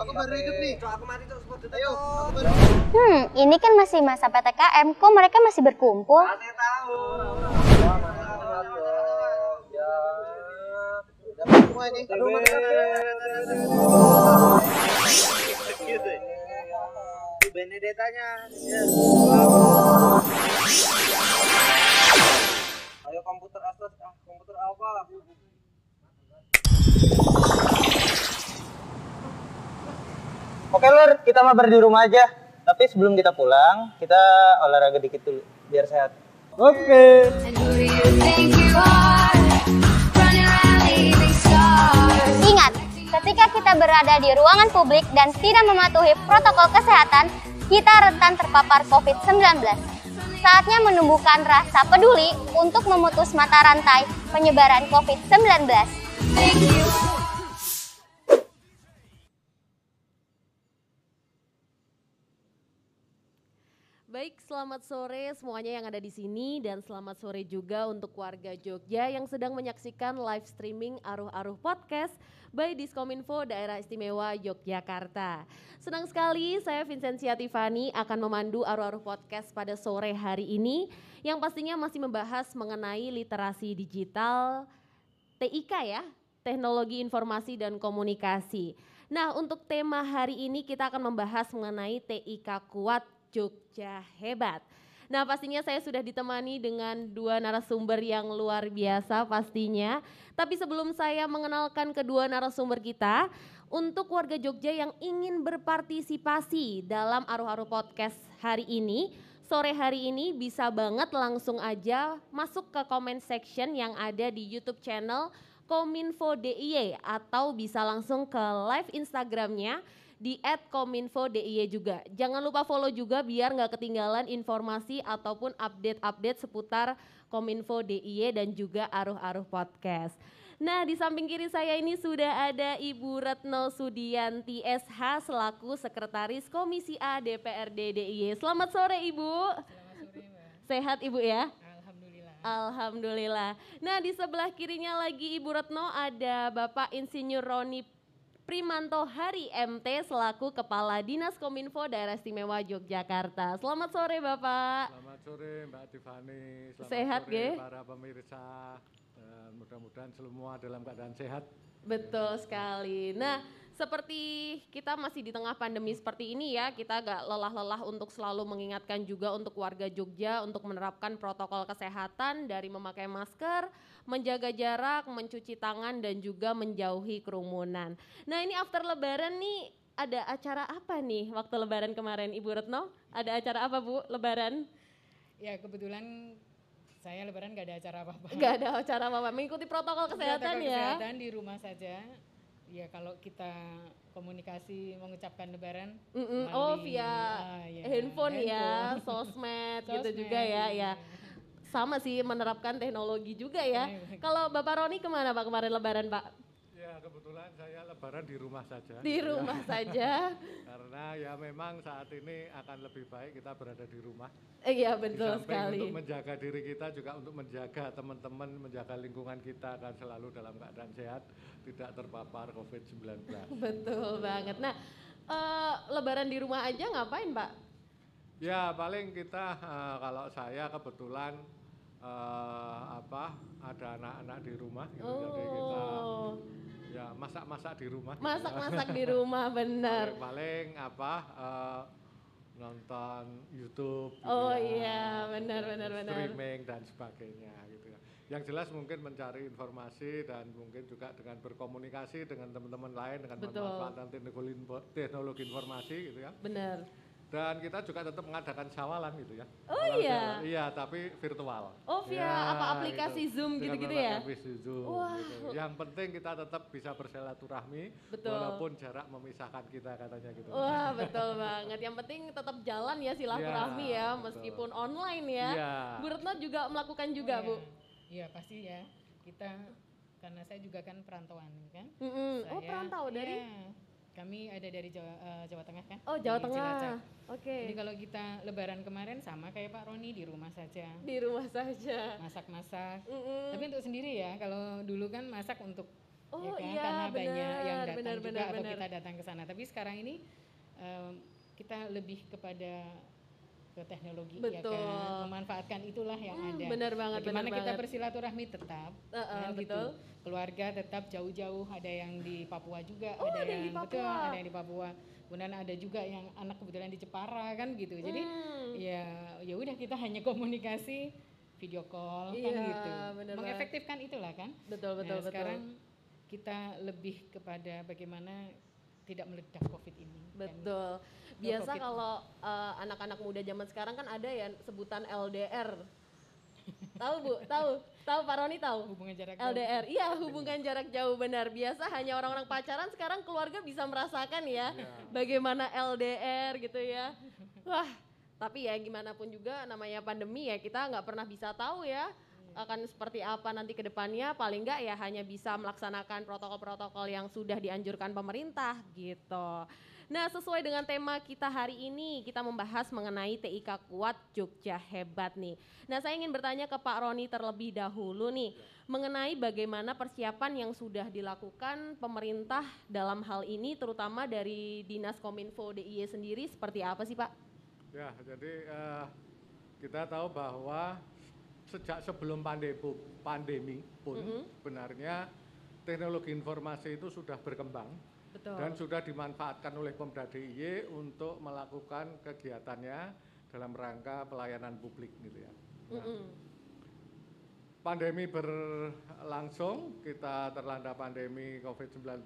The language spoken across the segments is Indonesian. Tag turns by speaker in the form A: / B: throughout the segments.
A: aku baru hidup nih. Aku mati tuh, Ayo, aku baru
B: Hmm, ini kan masih masa PTKM, kok mereka masih berkumpul?
A: Mabar di rumah aja. Tapi sebelum kita pulang, kita olahraga dikit dulu biar sehat. Oke.
C: Scars.
B: Ingat, ketika kita berada di ruangan publik dan tidak mematuhi protokol kesehatan, kita rentan terpapar COVID-19. Saatnya menumbuhkan rasa peduli untuk memutus mata rantai penyebaran COVID-19.
D: Baik, selamat sore semuanya yang ada di sini dan selamat sore juga untuk warga Jogja yang sedang menyaksikan live streaming Aruh-Aruh Podcast by Diskominfo Daerah Istimewa Yogyakarta. Senang sekali saya Vincentia Tiffany akan memandu Aruh-Aruh Podcast pada sore hari ini yang pastinya masih membahas mengenai literasi digital TIK ya, Teknologi Informasi dan Komunikasi. Nah, untuk tema hari ini kita akan membahas mengenai TIK Kuat Jogja Hebat. Nah, pastinya saya sudah ditemani dengan dua narasumber yang luar biasa pastinya. Tapi sebelum saya mengenalkan kedua narasumber kita, untuk warga Jogja yang ingin berpartisipasi dalam Aruh-Aruh Podcast hari ini, sore hari ini bisa banget langsung aja masuk ke comment section yang ada di YouTube channel Kominfo DIY atau bisa langsung ke live Instagramnya di @kominfo.diy juga. Jangan lupa follow juga biar nggak ketinggalan informasi ataupun update-update seputar Kominfo DIY dan juga Aruh-Aruh Podcast. Nah, di samping kiri saya ini sudah ada Ibu Retno Sudianti SH selaku Sekretaris Komisi A DPRD DIY. Selamat sore Ibu. Sehat Ibu ya?
E: Alhamdulillah.
D: Alhamdulillah. Nah di sebelah kirinya lagi Ibu Retno ada Bapak Insinyur Roni Primanto Hari MT selaku Kepala Dinas Kominfo Daerah Istimewa Yogyakarta. Selamat sore Bapak.
E: Selamat sore Mbak Tiffany. Selamat
D: Sehat,
E: sore
D: ge?
E: para pemirsa. Dan mudah-mudahan semua dalam keadaan sehat.
D: Betul sekali. Nah, seperti kita masih di tengah pandemi seperti ini ya, kita agak lelah-lelah untuk selalu mengingatkan juga untuk warga Jogja untuk menerapkan protokol kesehatan dari memakai masker, menjaga jarak, mencuci tangan dan juga menjauhi kerumunan. Nah, ini after lebaran nih ada acara apa nih waktu lebaran kemarin Ibu Retno? Ada acara apa Bu lebaran?
E: Ya kebetulan saya lebaran gak ada acara apa-apa.
D: Gak ada acara apa-apa, mengikuti protokol kesehatan
E: Protokol
D: ya.
E: Kesehatan di rumah saja. Ya kalau kita komunikasi mengucapkan lebaran.
D: Mm-mm. Oh
E: melalui,
D: via
E: ah, ya,
D: handphone, ya,
E: handphone.
D: sosmed, gitu
E: Sosmed,
D: juga ya, ya.
E: iya.
D: Sama sih menerapkan teknologi juga ya.
E: Iya.
D: Kalau Bapak Roni ke mana Pak kemarin Lebaran Pak?
E: Ya
F: kebetulan saya lebaran di rumah saja.
D: Di
F: gitu ya.
D: rumah saja.
F: Karena ya memang saat ini akan lebih baik kita berada di rumah.
D: Eh, Iya betul sekali.
F: Untuk menjaga diri kita juga untuk menjaga teman-teman, menjaga lingkungan kita akan selalu dalam keadaan sehat, tidak terpapar COVID-19.
D: Betul banget. Nah, eh, lebaran di rumah aja ngapain, Pak?
F: Ya paling kita eh, kalau saya kebetulan eh, apa ada anak-anak di rumah gitu, jadi kita
D: Oh,
F: ya masak-masak di rumah. gitu.
D: masak-masak di rumah benar.
F: Paling-paling apa eh, nonton YouTube. gitu
D: Oh
F: ya,
D: iya, benar benar benar.
F: streaming dan sebagainya gitu ya. Yang jelas mungkin mencari informasi dan mungkin juga dengan berkomunikasi dengan teman-teman lain dengan
D: Betul.
F: teknologi, teknologi informasi gitu ya.
D: Benar.
F: Dan kita juga tetap mengadakan sawalan gitu ya.
D: Oh iya?
F: jalan- Iya, tapi virtual.
D: Oh, via apa, aplikasi Zoom
F: Dengan
D: gitu-gitu ya?
F: aplikasi Zoom,
D: Wah.
F: gitu. Yang penting kita tetap bisa bersilaturahmi
D: Betul.
F: walaupun jarak memisahkan kita katanya gitu.
D: Wah, betul banget. Yang penting tetap jalan ya silaturahmi
F: Iya,
D: ya,
F: betul.
D: meskipun online ya.
F: Iya.
D: Bu Retno juga melakukan juga,
E: Oh,
D: Bu.
E: iya. Iya pasti ya. Kita karena saya juga kan perantauan kan.
D: Mm-mm. Oh,
E: Saya-
D: perantau dari
E: Iya. Kami ada dari Jawa, eh, Jawa Tengah kan.
D: Oh, Jawa
E: di
D: Tengah. Oke.
E: Jadi kalau kita lebaran kemarin sama kayak Pak Roni di rumah saja.
D: Di rumah saja.
E: Masak-masak.
D: Mm-mm.
E: Tapi untuk sendiri ya, kalau dulu kan masak untuk
D: Oh,
E: ya kan,
D: iya,
E: karena banyak yang datang
D: benar,
E: juga
D: benar,
E: atau
D: benar.
E: kita datang ke sana. Tapi sekarang ini em, kita lebih kepada ke teknologi
D: Betul.
E: ya kan, memanfaatkan itulah yang
D: Hmm,
E: ada.
D: benar banget,
E: Bagaimana
D: benar
E: kita
D: banget.
E: bersilaturahmi tetap,
D: Uh-uh,
E: kan, gitu.
D: betul.
E: Keluarga tetap jauh-jauh, ada yang di Papua juga,
D: Oh, ada yang di
E: betul,
D: Papua.
E: ada yang di Papua. Kemudian ada juga yang anak kebetulan di Jepara kan gitu. Jadi
D: Hmm.
E: ya ya udah kita hanya komunikasi video call kan
D: Iya,
E: gitu.
D: benar
E: Mengefektifkan itulah kan.
D: Betul, betul,
E: Nah,
D: betul.
E: sekarang kita lebih kepada bagaimana tidak meledak COVID ini. kan.
D: Biasa kalau uh, anak-anak muda zaman sekarang kan ada ya sebutan LDR. tahu Bu? Tahu? Tahu Pak Roni tahu?
E: Hubungan jarak jauh.
D: LDR. Iya, hubungan jarak jauh benar. Biasa hanya orang-orang pacaran sekarang keluarga bisa merasakan ya bagaimana LDR gitu ya. Wah, tapi ya gimana pun juga namanya pandemi ya kita nggak pernah bisa tahu ya akan seperti apa nanti ke depannya paling nggak ya hanya bisa melaksanakan protokol-protokol yang sudah dianjurkan pemerintah gitu. Nah sesuai dengan tema kita hari ini kita membahas mengenai TIK Kuat Jogja Hebat nih. Nah saya ingin bertanya ke Pak Roni terlebih dahulu nih mengenai bagaimana persiapan yang sudah dilakukan pemerintah dalam hal ini terutama dari Dinas Kominfo DIY sendiri seperti apa sih Pak?
F: Ya, jadi eh, kita tahu bahwa sejak sebelum pandemi, pandemi pun
D: Mm-hmm.
F: sebenarnya teknologi informasi itu sudah berkembang
D: Betul.
F: dan sudah dimanfaatkan oleh Pemda DIY untuk melakukan kegiatannya dalam rangka pelayanan publik gitu ya. Nah,
D: Mm-mm.
F: pandemi berlangsung, kita terlanda pandemi COVID-19,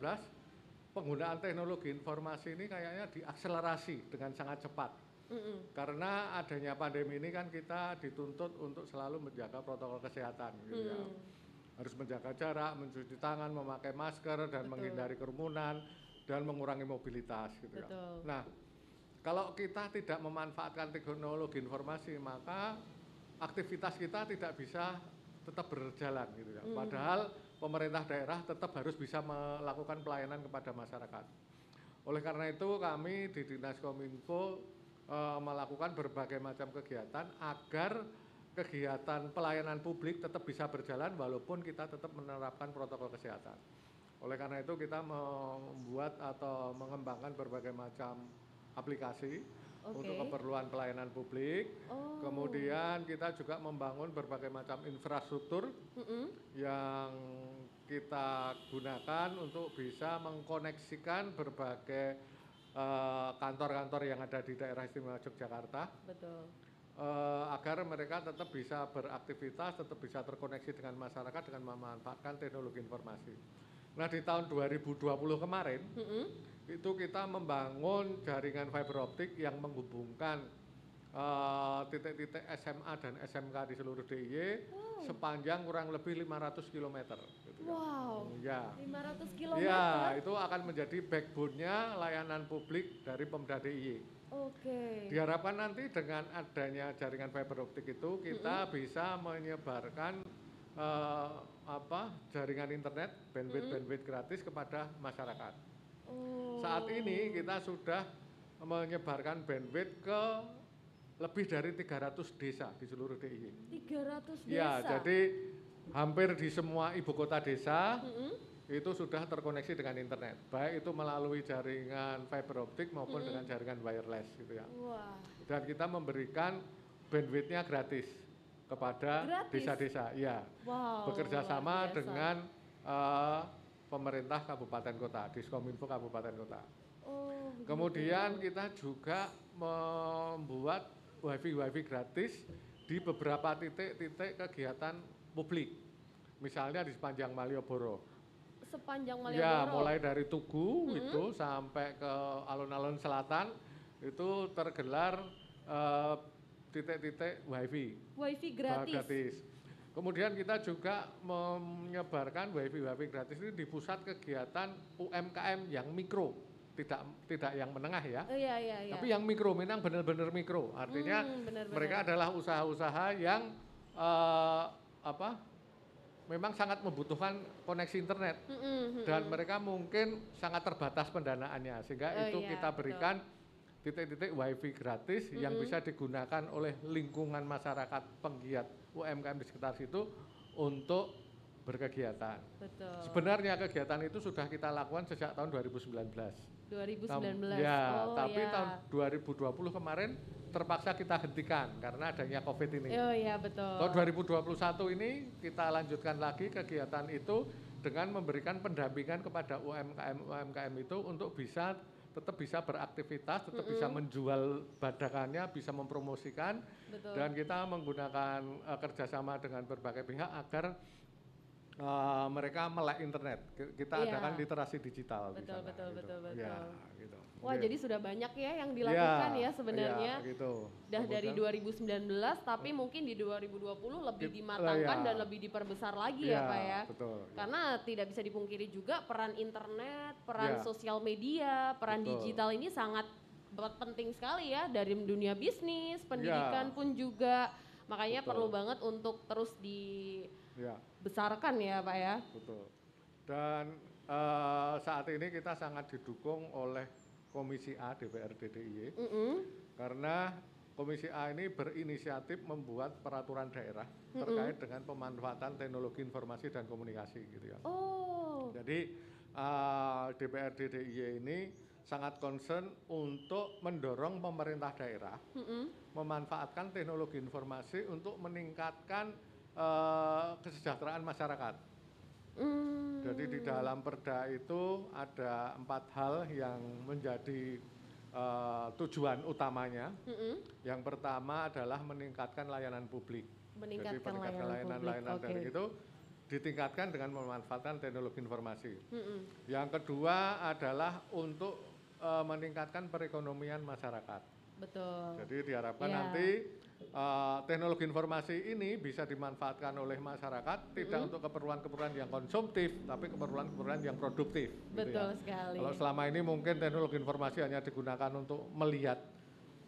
F: penggunaan teknologi informasi ini kayaknya diakselerasi dengan sangat cepat.
D: Mm-mm.
F: Karena adanya pandemi ini kan kita dituntut untuk selalu menjaga protokol kesehatan gitu ya. Harus menjaga jarak, mencuci tangan, memakai masker dan
D: Betul.
F: menghindari kerumunan dan mengurangi mobilitas gitu ya.
D: Betul.
F: Nah, kalau kita tidak memanfaatkan teknologi informasi, maka aktivitas kita tidak bisa tetap berjalan gitu ya.
D: Hmm.
F: Padahal pemerintah daerah tetap harus bisa melakukan pelayanan kepada masyarakat. Oleh karena itu kami di Dinas Kominfo eh, melakukan berbagai macam kegiatan agar kegiatan pelayanan publik tetap bisa berjalan walaupun kita tetap menerapkan protokol kesehatan. Oleh karena itu kita membuat atau mengembangkan berbagai macam aplikasi
D: Oke.
F: untuk keperluan pelayanan publik.
D: Oh.
F: Kemudian kita juga membangun berbagai macam infrastruktur
D: Mm-mm.
F: yang kita gunakan untuk bisa mengkoneksikan berbagai eh, kantor-kantor yang ada di daerah istimewa Yogyakarta
D: Betul.
F: Eh, agar mereka tetap bisa beraktivitas, tetap bisa terkoneksi dengan masyarakat dengan memanfaatkan teknologi informasi. Nah di tahun 2020 kemarin
D: Mm-mm.
F: itu kita membangun jaringan fiber optik yang menghubungkan eh, titik-titik SMA dan SMK di seluruh DIY sepanjang kurang lebih 500 km. Gitu kan.
D: Wow.
F: Ya.
D: 500 km.
F: Ya, itu akan menjadi backbone-nya layanan publik dari Pemda DIY.
D: Oke.
F: Diharapkan nanti dengan adanya jaringan fiber optik itu kita bisa menyebarkan eh, apa jaringan internet bandwidth bandwidth gratis kepada masyarakat.
D: Oh.
F: Saat ini kita sudah menyebarkan bandwidth ke lebih dari 300 desa di seluruh DIY.
D: 300 desa.
F: Ya, jadi hampir di semua ibu kota desa
D: Mm-mm.
F: Itu sudah terkoneksi dengan internet, baik itu melalui jaringan fiber optik maupun dengan jaringan wireless gitu ya.
D: Wah,
F: Dan kita memberikan bandwidthnya gratis kepada
D: Gratis?
F: desa-desa, ya.
D: wow.
F: Bekerja sama dengan eh, pemerintah kabupaten kota, Diskominfo kabupaten kota.
D: Oh.
F: Kemudian kita juga membuat wifi-wifi gratis di beberapa titik-titik kegiatan publik. Misalnya di sepanjang Malioboro.
D: Sepanjang
F: Ya,
D: Malioboro.
F: mulai dari Tugu itu sampai ke alun-alun selatan itu tergelar eh, titik-titik wifi
D: Wifi
F: Bah,
D: gratis.
F: Kemudian kita juga menyebarkan wifi-wifi gratis ini di pusat kegiatan UMKM yang mikro, tidak tidak yang menengah ya.
D: Oh, iya iya iya.
F: Tapi yang mikro, memang benar-benar mikro. Artinya
D: Hmm, benar-benar.
F: mereka adalah usaha-usaha yang eh, apa? Memang sangat membutuhkan koneksi internet
D: Mm-mm, mm-mm.
F: dan mereka mungkin sangat terbatas pendanaannya sehingga
D: Oh
F: itu
D: iya,
F: kita berikan titik-titik wifi gratis yang bisa digunakan oleh lingkungan masyarakat penggiat UMKM di sekitar situ untuk berkegiatan.
D: Betul.
F: Sebenarnya kegiatan itu sudah kita lakukan sejak tahun 2019.
D: 2019.
F: Tam- Ya,
D: oh,
F: tapi
D: ya.
F: tahun 2020 kemarin terpaksa kita hentikan karena adanya Covid ini.
D: Oh iya betul.
F: Tahun 2021 ini kita lanjutkan lagi kegiatan itu dengan memberikan pendampingan kepada UMKM UMKM itu untuk bisa tetap bisa beraktivitas, tetap bisa menjual badakannya, bisa mempromosikan
D: Betul.
F: dan kita menggunakan eh, kerjasama dengan berbagai pihak agar eh, mereka melek internet. Ki- Kita
D: Iya.
F: adakan literasi digital di
D: Betul,
F: sana,
D: betul,
F: gitu.
D: betul,
F: Ya,
D: betul.
F: gitu.
D: Wah
F: Oke.
D: jadi sudah banyak ya yang dilakukan ya sebenarnya.
F: Iya, gitu.
D: Dah dari
F: Kemudian-
D: 2019 tapi mungkin di 2020 lebih dimatangkan
F: iya.
D: dan lebih diperbesar lagi ya
F: Iya,
D: Pak ya.
F: betul, iya.
D: Karena tidak bisa dipungkiri juga peran internet, peran
F: Iya.
D: sosial media, peran
F: Betul.
D: digital ini sangat penting sekali ya dari dunia bisnis, pendidikan
F: Iya.
D: pun juga. Makanya
F: Betul.
D: perlu banget untuk terus
F: Ya.
D: Dibesarkan ya Pak ya.
F: Betul. Dan eh, saat ini kita sangat didukung oleh Komisi A DPRD DIY
D: Mm-mm.
F: karena Komisi A ini berinisiatif membuat peraturan daerah terkait dengan pemanfaatan teknologi informasi dan komunikasi gitu ya.
D: Oh,
F: Jadi eh, DPRD DIY ini sangat concern untuk mendorong pemerintah daerah
D: mm-mm.
F: memanfaatkan teknologi informasi untuk meningkatkan eh, kesejahteraan masyarakat.
D: Mm.
F: Jadi di dalam perda itu ada empat hal yang menjadi eh, tujuan utamanya.
D: Mm-mm.
F: Yang pertama adalah meningkatkan layanan publik.
D: Meningkatkan
F: Jadi meningkatkan
D: layanan publik,
F: layanan-layanan
D: oke.
F: dari itu ditingkatkan dengan memanfaatkan teknologi informasi.
D: Mm-mm.
F: Yang kedua adalah untuk eh, meningkatkan perekonomian masyarakat.
D: Betul.
F: Jadi diharapkan
D: Ya.
F: nanti eh, teknologi informasi ini bisa dimanfaatkan oleh masyarakat tidak untuk keperluan-keperluan yang konsumtif, tapi keperluan-keperluan yang produktif. gitu
D: Betul
F: ya.
D: sekali.
F: Kalau selama ini mungkin teknologi informasi hanya digunakan untuk melihat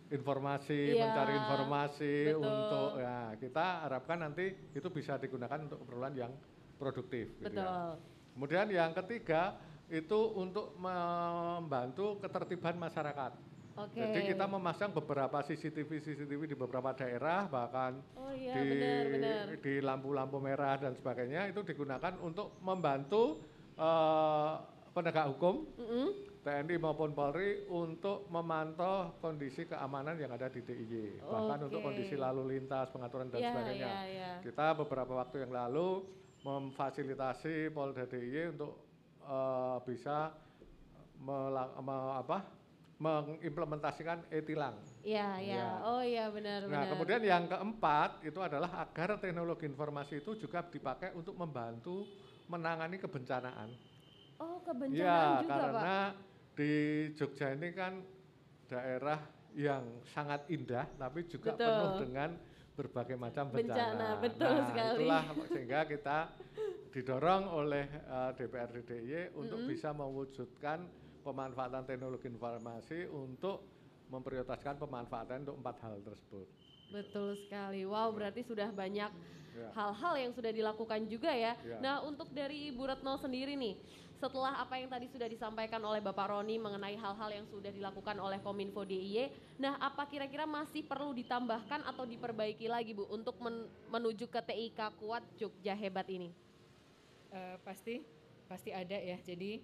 F: informasi,
D: Iya,
F: mencari informasi,
D: betul.
F: untuk ya kita harapkan nanti itu bisa digunakan untuk keperluan yang produktif. gitu ya.
D: Betul.
F: Kemudian yang ketiga itu untuk membantu ketertiban masyarakat.
D: Oke.
F: Jadi kita memasang beberapa CCTV CCTV di beberapa daerah bahkan
D: Oh iya,
F: di
D: benar, benar.
F: di lampu-lampu merah dan sebagainya itu digunakan untuk membantu eh, penegak hukum
D: Mm-mm.
F: TNI maupun Polri untuk memantau kondisi keamanan yang ada di DIY bahkan untuk kondisi lalu lintas pengaturan dan
D: Iya,
F: sebagainya.
D: iya, iya.
F: Kita beberapa waktu yang lalu memfasilitasi Polda DIY untuk eh, bisa mela- me- apa, mengimplementasikan e-tilang.
D: Iya, iya.
F: Ya.
D: Oh iya benar
F: Nah,
D: benar.
F: kemudian yang keempat itu adalah agar teknologi informasi itu juga dipakai untuk membantu menangani kebencanaan.
D: Oh, kebencanaan
F: Ya,
D: juga,
F: karena
D: Pak.
F: di Jogja ini kan daerah yang sangat indah tapi juga
D: Betul.
F: penuh dengan berbagai macam bencana.
D: Bencana, betul
F: nah,
D: sekali.
F: Itulah sehingga kita didorong oleh eh, DPRD DIY untuk bisa mewujudkan pemanfaatan teknologi informasi untuk memprioritaskan pemanfaatan untuk empat hal tersebut.
D: Betul sekali. Wow, berarti sudah banyak
F: Ya.
D: hal-hal yang sudah dilakukan juga ya.
F: Ya.
D: Nah, untuk dari Ibu Retno sendiri nih, setelah apa yang tadi sudah disampaikan oleh Bapak Roni mengenai hal-hal yang sudah dilakukan oleh Kominfo DIY, nah apa kira-kira masih perlu ditambahkan atau diperbaiki lagi Bu untuk men- menuju ke TIK kuat Jogja hebat ini?
E: Eh, pasti pasti ada ya. Jadi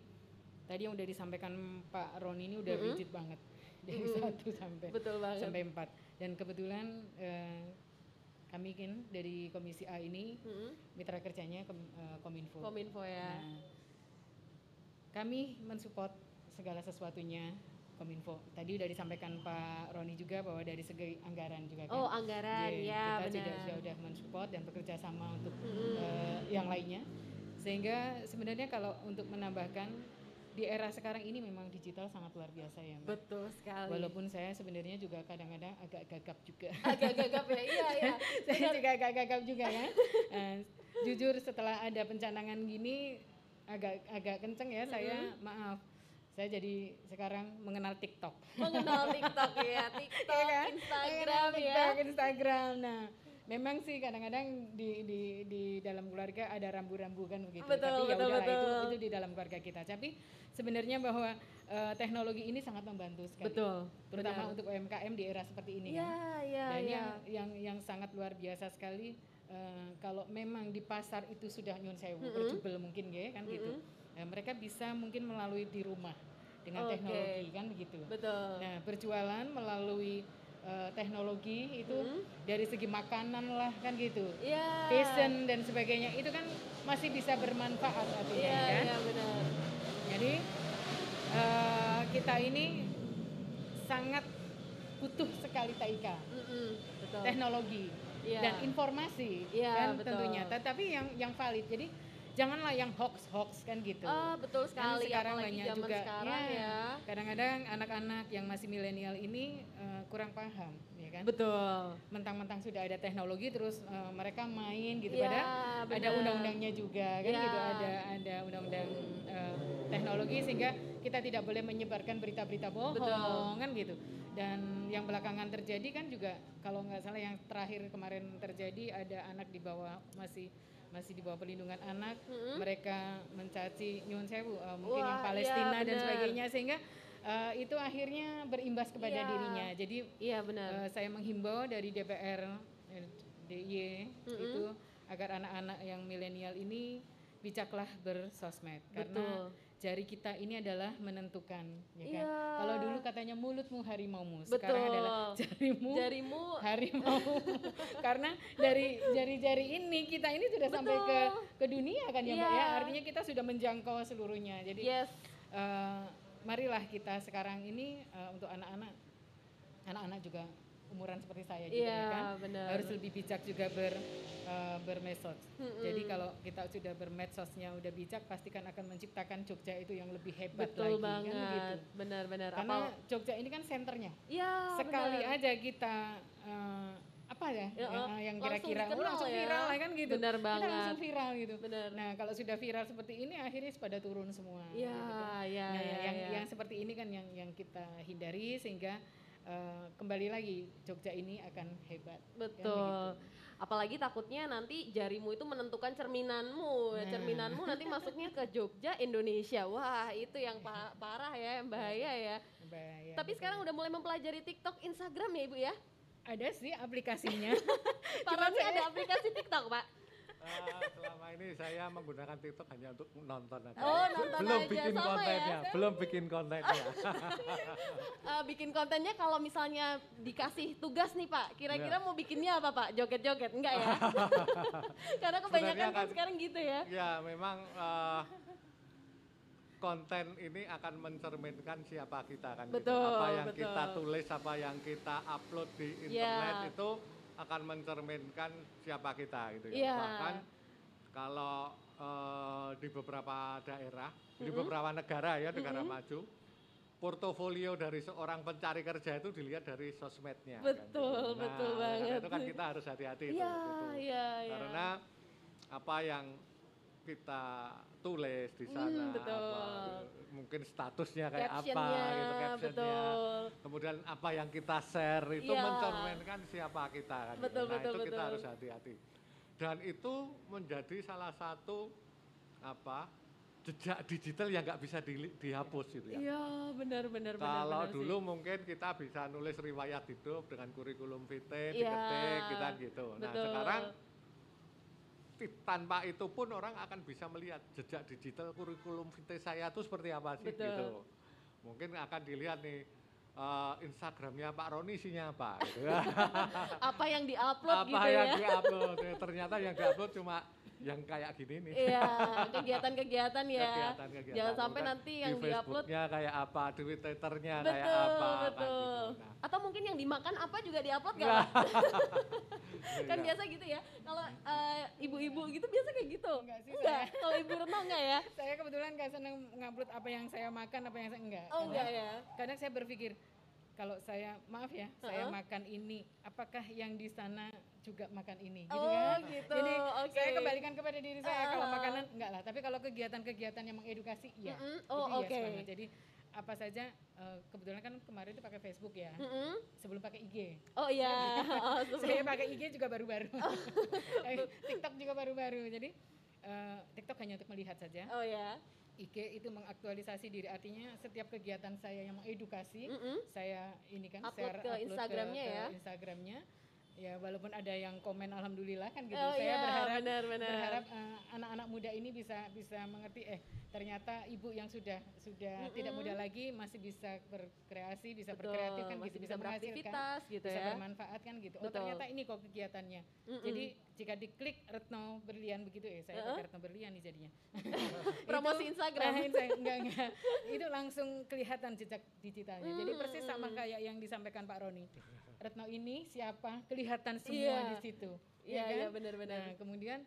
E: tadi yang udah disampaikan Pak Roni ini udah
D: Mm-mm.
E: rigid banget dari
D: Mm-mm.
E: satu sampai
D: Betul banget.
E: sampai empat. Dan kebetulan eh, kami kan dari Komisi A ini
D: Mm-mm.
E: mitra kerjanya Kom- eh, Kominfo.
D: Kominfo ya.
E: Nah, kami mensupport segala sesuatunya Kominfo. Tadi udah disampaikan Pak Roni juga bahwa dari segi anggaran juga kan.
D: Oh, anggaran
E: Jadi
D: ya,
E: kita sudah,
D: benar.
E: sudah, sudah mensupport dan bekerja sama untuk
D: Mm-mm.
E: eh, yang lainnya. Sehingga sebenarnya kalau untuk menambahkan di era sekarang ini memang digital sangat luar biasa ya. Mbak.
D: Betul sekali.
E: Walaupun saya sebenarnya juga kadang-kadang agak gagap juga.
D: agak gagap ya, iya iya.
E: saya juga agak gagap juga ya. Eh, jujur setelah ada pencanangan gini agak agak kenceng ya saya maaf. Saya jadi sekarang mengenal TikTok.
D: Mengenal TikTok ya, TikTok,
E: Iya kan?
D: Instagram ya.
E: TikTok, Instagram. Nah, memang sih kadang-kadang di di di dalam keluarga ada rambu-rambu kan begitu.
D: Betul,
E: Tapi ya
D: betul,
E: udahlah itu
D: betul.
E: itu di dalam keluarga kita. Tapi sebenarnya bahwa eh, teknologi ini sangat membantu sekali.
D: Betul.
E: Terutama
D: benar.
E: untuk UMKM di era seperti ini
D: Iya,
E: kan.
D: iya,
E: Dan
D: iya.
E: yang yang yang sangat luar biasa sekali eh, kalau memang di pasar itu sudah nyun sewu
D: Mm-mm.
E: berjubel mungkin ya kan gitu. Eh, mereka bisa mungkin melalui di rumah dengan
D: Oke.
E: teknologi kan begitu.
D: Betul.
E: Nah, berjualan melalui eh, teknologi itu
D: Mm.
E: dari segi makanan lah kan gitu.
D: Iya.
E: Fashion dan sebagainya itu kan masih bisa bermanfaat artinya
D: Iya,
E: kan.
D: iya benar.
E: Jadi eh, kita ini sangat butuh sekali
D: Mm-mm, Betul.
E: teknologi
D: Iya.
E: dan informasi
D: Iya,
E: kan
D: betul.
E: tentunya. Tetapi yang yang valid. Jadi janganlah yang hoax hoax kan gitu.
D: Ah, betul sekali
E: sekarang
D: apalagi
E: banyak
D: zaman
E: juga
D: sekarang ya.
E: Kadang-kadang anak-anak yang masih milenial ini eh, kurang paham, ya kan?
D: Betul.
E: Mentang-mentang sudah ada teknologi terus eh, mereka main gitu
D: Iya,
E: padahal ada undang-undangnya juga kan
D: Iya.
E: gitu ada ada undang-undang eh, teknologi sehingga kita tidak boleh menyebarkan berita-berita bohong
D: Betul.
E: kan gitu. Dan yang belakangan terjadi kan juga kalau nggak salah yang terakhir kemarin terjadi ada anak di bawah masih masih di bawah perlindungan anak
D: Mm-mm.
E: mereka mencaci nyuwun sewu eh, mungkin yang
D: Wah,
E: Palestina
D: iya,
E: dan sebagainya sehingga eh, itu akhirnya berimbas kepada
D: Iya.
E: dirinya. Jadi
D: Iya benar.
E: Eh, saya menghimbau dari DPR DIY
D: Mm-mm.
E: itu agar anak-anak yang milenial ini bijaklah bersosmed karena
D: Betul.
E: Jari kita ini adalah menentukan ya kan.
D: Iya.
E: Kalau dulu katanya mulutmu harimaumu,
D: Betul.
E: sekarang adalah jarimu
D: Jarimu
E: harimau. karena dari jari-jari ini kita ini sudah sampai ke ke dunia kan ya Mbak ya.
D: Iya.
E: Artinya kita sudah menjangkau seluruhnya. Jadi
D: yes.
E: eh, marilah kita sekarang ini eh, untuk anak-anak anak-anak juga umuran seperti saya juga
D: Iya,
E: ya kan
D: benar.
E: harus lebih bijak juga ber eh, bermedsos.
D: Mm-mm.
E: Jadi kalau kita sudah bermedsosnya udah bijak pastikan akan menciptakan Jogja itu yang lebih hebat
D: Betul
E: lagi
D: banget.
E: kan begitu.
D: Benar-benar.
E: Karena
D: Apal-
E: Jogja ini kan senternya.
D: Iya,
E: Sekali
D: benar.
E: aja kita eh, apa ya,
D: Ya,
E: yang,
D: eh,
E: yang
D: langsung
E: kira-kira oh,
D: dikenal
E: langsung
D: ya.
E: viral lah kan gitu.
D: Benar
E: Kita
D: banget.
E: langsung viral gitu.
D: Benar.
E: Nah, kalau sudah viral seperti ini akhirnya pada turun semua.
D: Iya,
E: gitu kan.
D: iya,
E: Nah,
D: iya,
E: yang
D: iya.
E: yang seperti ini kan yang yang kita hindari sehingga eh, kembali lagi Jogja ini akan hebat. Kan
D: Betul.
E: begitu.
D: Apalagi takutnya nanti jarimu itu menentukan cerminanmu.
E: Nah.
D: Cerminanmu nanti masuknya ke Jogja, Indonesia. Wah, itu yang pa- parah ya, yang bahaya ya.
E: Bahaya,
D: Tapi
E: betul.
D: sekarang udah mulai mempelajari TikTok, Instagram ya Ibu ya?
E: ada sih aplikasinya.
D: Pak Roni ada aplikasi TikTok, Pak?
F: Eh, selama ini saya menggunakan TikTok hanya untuk nonton aja.
D: Oh, nonton
F: belum
D: aja.
F: bikin
D: Sama ya.
F: kontennya, belum bikin kontennya.
D: Eh, bikin kontennya kalau misalnya dikasih tugas nih Pak, kira-kira
F: Ya.
D: mau bikinnya apa Pak? Joget-joget? Enggak ya? Karena kebanyakan
F: Sebenarnya
D: kan sekarang gitu ya.
F: ya, memang eh, konten ini akan mencerminkan siapa kita kan. gitu.
D: Betul,
F: Apa yang
D: betul.
F: kita tulis, apa yang kita upload di
D: Ya.
F: internet itu akan mencerminkan siapa kita gitu ya.
D: Iya.
F: Bahkan kalau eh, di beberapa daerah, di
D: Mm-mm.
F: beberapa negara ya, negara
D: Mm-mm.
F: maju, portofolio dari seorang pencari kerja itu dilihat dari sosmednya. kan
D: Betul,
F: gitu.
D: betul
F: Nah, oleh karena
D: banget.
F: Itu kan kita harus hati-hati itu.
D: Iya,
F: gitu.
D: iya, iya.
F: Karena apa yang kita tulis di sana,
D: Hmm, betul.
F: apa, mungkin statusnya kayak apa, gitu captionnya.
D: betul.
F: Kemudian apa yang kita share itu
D: Iya.
F: mencerminkan siapa kita kan. gitu.
D: Betul,
F: nah
D: betul,
F: itu kita
D: betul.
F: harus hati-hati. dan itu menjadi salah satu apa jejak digital yang nggak bisa di- dihapus gitu ya.
D: Iya, benar benar.
F: Kalau
D: benar
F: dulu
D: sih.
F: mungkin kita bisa nulis riwayat hidup dengan kurikulum vitae,
D: Iya,
F: diketik, kita gitu. Nah
D: betul.
F: sekarang ti- tanpa itu pun orang akan bisa melihat jejak digital kurikulum vitae saya itu seperti apa sih
D: Betul.
F: gitu. Mungkin akan dilihat nih eh, Instagramnya Pak Roni isinya apa gitu.
D: apa yang diupload
F: apa
D: gitu
F: yang
D: ya.
F: diupload Ya, ternyata yang diupload cuma yang kayak gini nih.
D: Iya, kegiatan-kegiatan ya.
F: Kegiatan-kegiatan.
D: Jangan sampai
F: Bukan
D: nanti yang
F: di
D: diupload
F: Facebooknya kayak apa, di Twitternya kayak
D: betul,
F: apa, kayak
D: betul.
F: gitu. Nah,
D: Atau mungkin yang dimakan apa juga diupload
F: Iya.
D: gak? kan
F: iya.
D: biasa gitu ya. Kalau eh, ibu-ibu gitu biasa kayak gitu.
E: Enggak sih,
D: Enggak. Kalau ibu Retno enggak ya?
E: Saya kebetulan nggak seneng ngupload apa yang saya makan, apa yang saya enggak.
D: Oh enggak ya.
E: Kadang saya berpikir kalau saya maaf ya, saya
D: Heeh.
E: makan ini, apakah yang di sana juga makan ini, gitu
D: Oh,
E: kan?
D: gitu.
E: Jadi
D: Oke.
E: saya kembalikan kepada diri saya kalau
D: Uh-uh.
E: makanan enggak lah, tapi kalau kegiatan-kegiatan yang mengedukasi, iya.
D: Mm-mm.
E: Itu
D: Oh,
E: yes
D: oke.
E: banget. Jadi apa saja eh, kebetulan kan kemarin itu pakai Facebook ya,
D: Mm-mm.
E: sebelum pakai IG.
D: Oh iya. Oh, sebelum-
E: saya pakai IG juga baru-baru. Eh, TikTok juga baru-baru. Jadi eh, TikTok hanya untuk melihat saja.
D: Oh ya.
E: IG itu mengaktualisasi diri artinya setiap kegiatan saya yang mengedukasi
D: Mm-mm.
E: saya ini kan
D: Upload
E: share
D: ke Instagramnya
E: ke
D: ya?
E: Instagramnya ya walaupun ada yang komen alhamdulillah kan gitu.
D: Oh
E: saya
D: iya,
E: berharap
D: benar, benar.
E: berharap eh, anak-anak muda ini bisa bisa mengerti eh ternyata ibu yang sudah sudah tidak muda lagi masih bisa berkreasi bisa
D: Betul,
E: berkreatif kan
D: masih
E: gitu
D: bisa
E: menghasilkan,
D: beraktivitas gitu
E: bisa
D: ya.
E: bermanfaat kan gitu. Oh
D: Betul.
E: ternyata ini kok kegiatannya. Jadi jika diklik Retno Berlian begitu ya saya pakai Retno Berlian nih jadinya.
D: Promosi
E: Itu-
D: Instagram.
E: Insta- enggak enggak. Itu langsung kelihatan jejak digitalnya. Jadi
D: Hmm,
E: persis sama kayak yang disampaikan Pak Roni. Retno ini siapa? Kelihatan semua
D: Iya.
E: di situ
D: Iya,
E: ya kan?
D: iya, benar-benar.
E: nah kemudian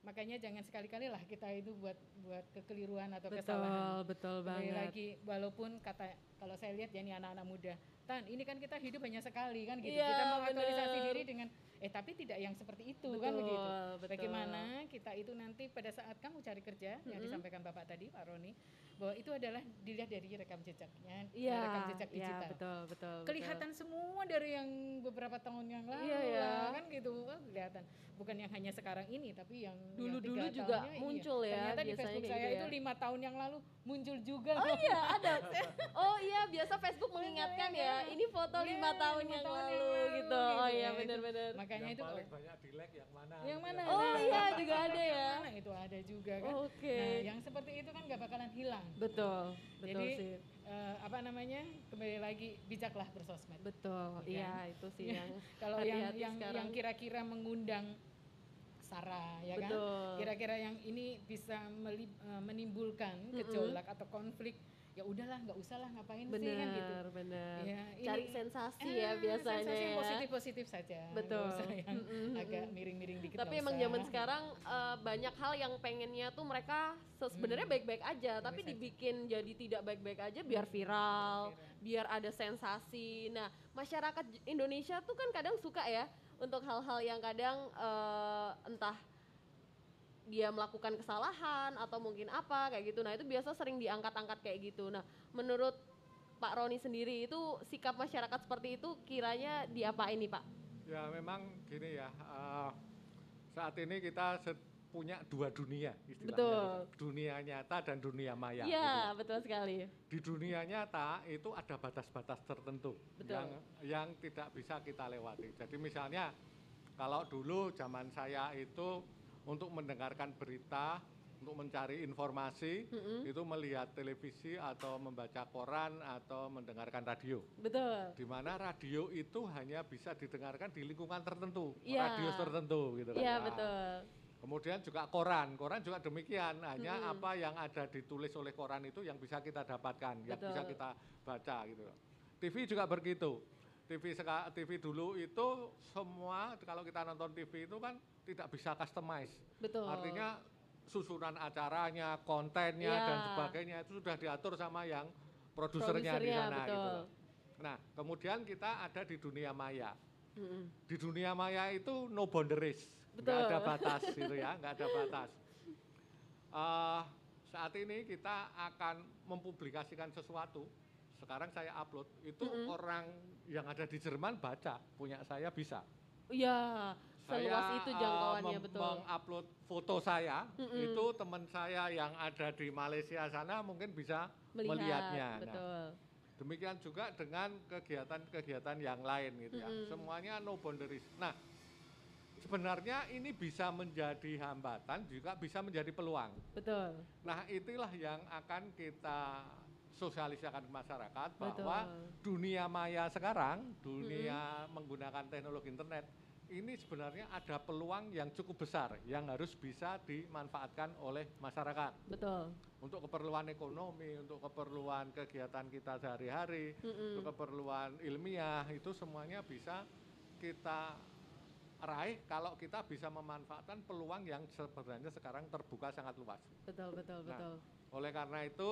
E: makanya jangan sekali-kali lah kita itu buat buat kekeliruan atau
D: Betul,
E: kesalahan
D: betul
E: Kembali
D: banget.
E: lagi walaupun kata kalau saya lihat ya ini anak-anak muda tan ini kan kita hidup hanya sekali kan gitu
D: Iya,
E: kita mengaktualisasi diri dengan eh tapi tidak yang seperti itu
D: Betul,
E: kan begitu
D: betul.
E: bagaimana kita itu nanti pada saat kamu cari kerja yang disampaikan bapak tadi Pak Roni bahwa itu adalah dilihat dari rekam jejaknya
D: Iya,
E: rekam jejak
D: iya,
E: digital
D: betul, betul. betul.
E: kelihatan semua dari yang beberapa tahun yang lalu
D: Iya, ya.
E: lah, kan gitu kelihatan bukan yang hanya sekarang ini tapi yang yang
D: Dulu-dulu
E: tiga
D: juga
E: iya.
D: muncul ya,
E: ternyata di Facebook saya
D: gitu
E: itu
D: ya.
E: lima tahun yang lalu muncul juga
D: Oh iya ada. Oh iya biasa Facebook mengingatkan ya. Ini foto
E: Iya,
D: lima tahun yang
E: tahun
D: lalu
E: yang lalu
D: gitu. Oh iya
E: Ya, itu.
D: benar-benar.
E: makanya
F: yang
E: itu
F: paling
E: oh,
F: banyak di like yang mana?
E: yang mana
D: Oh
E: Nah,
D: iya juga ada ya.
E: yang mana itu ada juga kan
D: Oke.
E: nah yang seperti itu kan gak bakalan hilang
D: Betul, betul
E: jadi
D: sih.
E: eh, apa namanya kembali lagi bijaklah bersosmed
D: Betul.
E: Iya.
D: Iya itu sih yang
E: kalau yang
D: hati-hati
E: yang
D: sekarang.
E: yang kira-kira mengundang sara ya kan
D: Betul.
E: kira-kira yang ini bisa meli- eh, menimbulkan gejolak atau konflik ya udahlah nggak usah lah ngapain sih kan gitu
D: benar, benar.
E: Ya,
D: Cari
E: ini-
D: sensasi
E: Eh,
D: ya biasanya
E: sensasi yang
D: ya.
E: positif-positif saja
D: Betul.
E: usah yang
D: Mm-mm.
E: agak miring-miring dikit
D: Tapi emang
E: usah.
D: zaman sekarang eh, banyak hal yang pengennya tuh mereka se- sebenarnya
E: Hmm.
D: baik-baik aja, tapi dibikin jadi tidak baik-baik aja biar viral, biar ada sensasi. Nah, masyarakat Indonesia tuh kan kadang suka ya untuk hal-hal yang kadang eh, entah dia melakukan kesalahan atau mungkin apa kayak gitu. Nah, itu biasa sering diangkat-angkat kayak gitu. Nah, menurut Pak Roni sendiri itu sikap masyarakat seperti itu kiranya diapain nih, Pak?
F: Ya memang gini ya, eh, saat ini kita punya dua dunia istilahnya.
D: Betul.
F: Dunia nyata dan dunia maya. gitu.
D: Iya, betul sekali.
F: Di dunia nyata itu ada batas-batas tertentu
D: Betul.
F: yang yang tidak bisa kita lewati. Jadi misalnya kalau dulu zaman saya itu untuk mendengarkan berita, untuk mencari informasi, itu melihat televisi atau membaca koran atau mendengarkan radio.
D: Betul.
F: di mana radio itu hanya bisa didengarkan di lingkungan tertentu,
D: Iya.
F: radius tertentu gitu kan.
D: Iya,
F: Nah,
D: betul.
F: Kemudian juga koran, koran juga demikian, hanya apa yang ada ditulis oleh koran itu yang bisa kita dapatkan, yang bisa
D: Betul.
F: kita baca gitu. TV juga begitu. TV TV dulu itu semua kalau kita nonton TV itu kan tidak bisa customize.
D: Betul.
F: Artinya susunan acaranya, kontennya
D: Iya.
F: dan sebagainya itu sudah diatur sama yang produsernya di sana gitu.
D: betul.
F: loh. Nah, kemudian kita ada di dunia maya.
D: Mm-mm.
F: Di dunia maya itu no boundaries, nggak
D: Betul.
F: ada batas gitu ya, nggak ada batas. Eh, saat ini kita akan mempublikasikan sesuatu. Sekarang saya upload, itu orang yang ada di Jerman baca, punya saya bisa.
D: Iya, seluas
F: saya
D: itu
F: eh,
D: jangkauannya
F: mem-
D: betul.
F: mengupload foto saya
D: Mm-mm.
F: itu teman saya yang ada di Malaysia sana mungkin bisa
D: Melihat,
F: melihatnya. Nah,
D: betul.
F: demikian juga dengan kegiatan-kegiatan yang lain gitu ya.
D: Mm-mm.
F: Semuanya no boundaries. Nah, sebenarnya ini bisa menjadi hambatan juga bisa menjadi peluang.
D: Betul.
F: Nah, itulah yang akan kita sosialisasikan ke masyarakat bahwa
D: Betul.
F: dunia maya sekarang, dunia menggunakan teknologi internet ini sebenarnya ada peluang yang cukup besar yang harus bisa dimanfaatkan oleh masyarakat
D: Betul.
F: untuk keperluan ekonomi, untuk keperluan kegiatan kita sehari-hari,
D: Mm-mm.
F: untuk keperluan ilmiah itu semuanya bisa kita raih kalau kita bisa memanfaatkan peluang yang sebenarnya sekarang terbuka sangat luas.
D: Betul, betul,
F: Nah,
D: betul.
F: Oleh karena itu,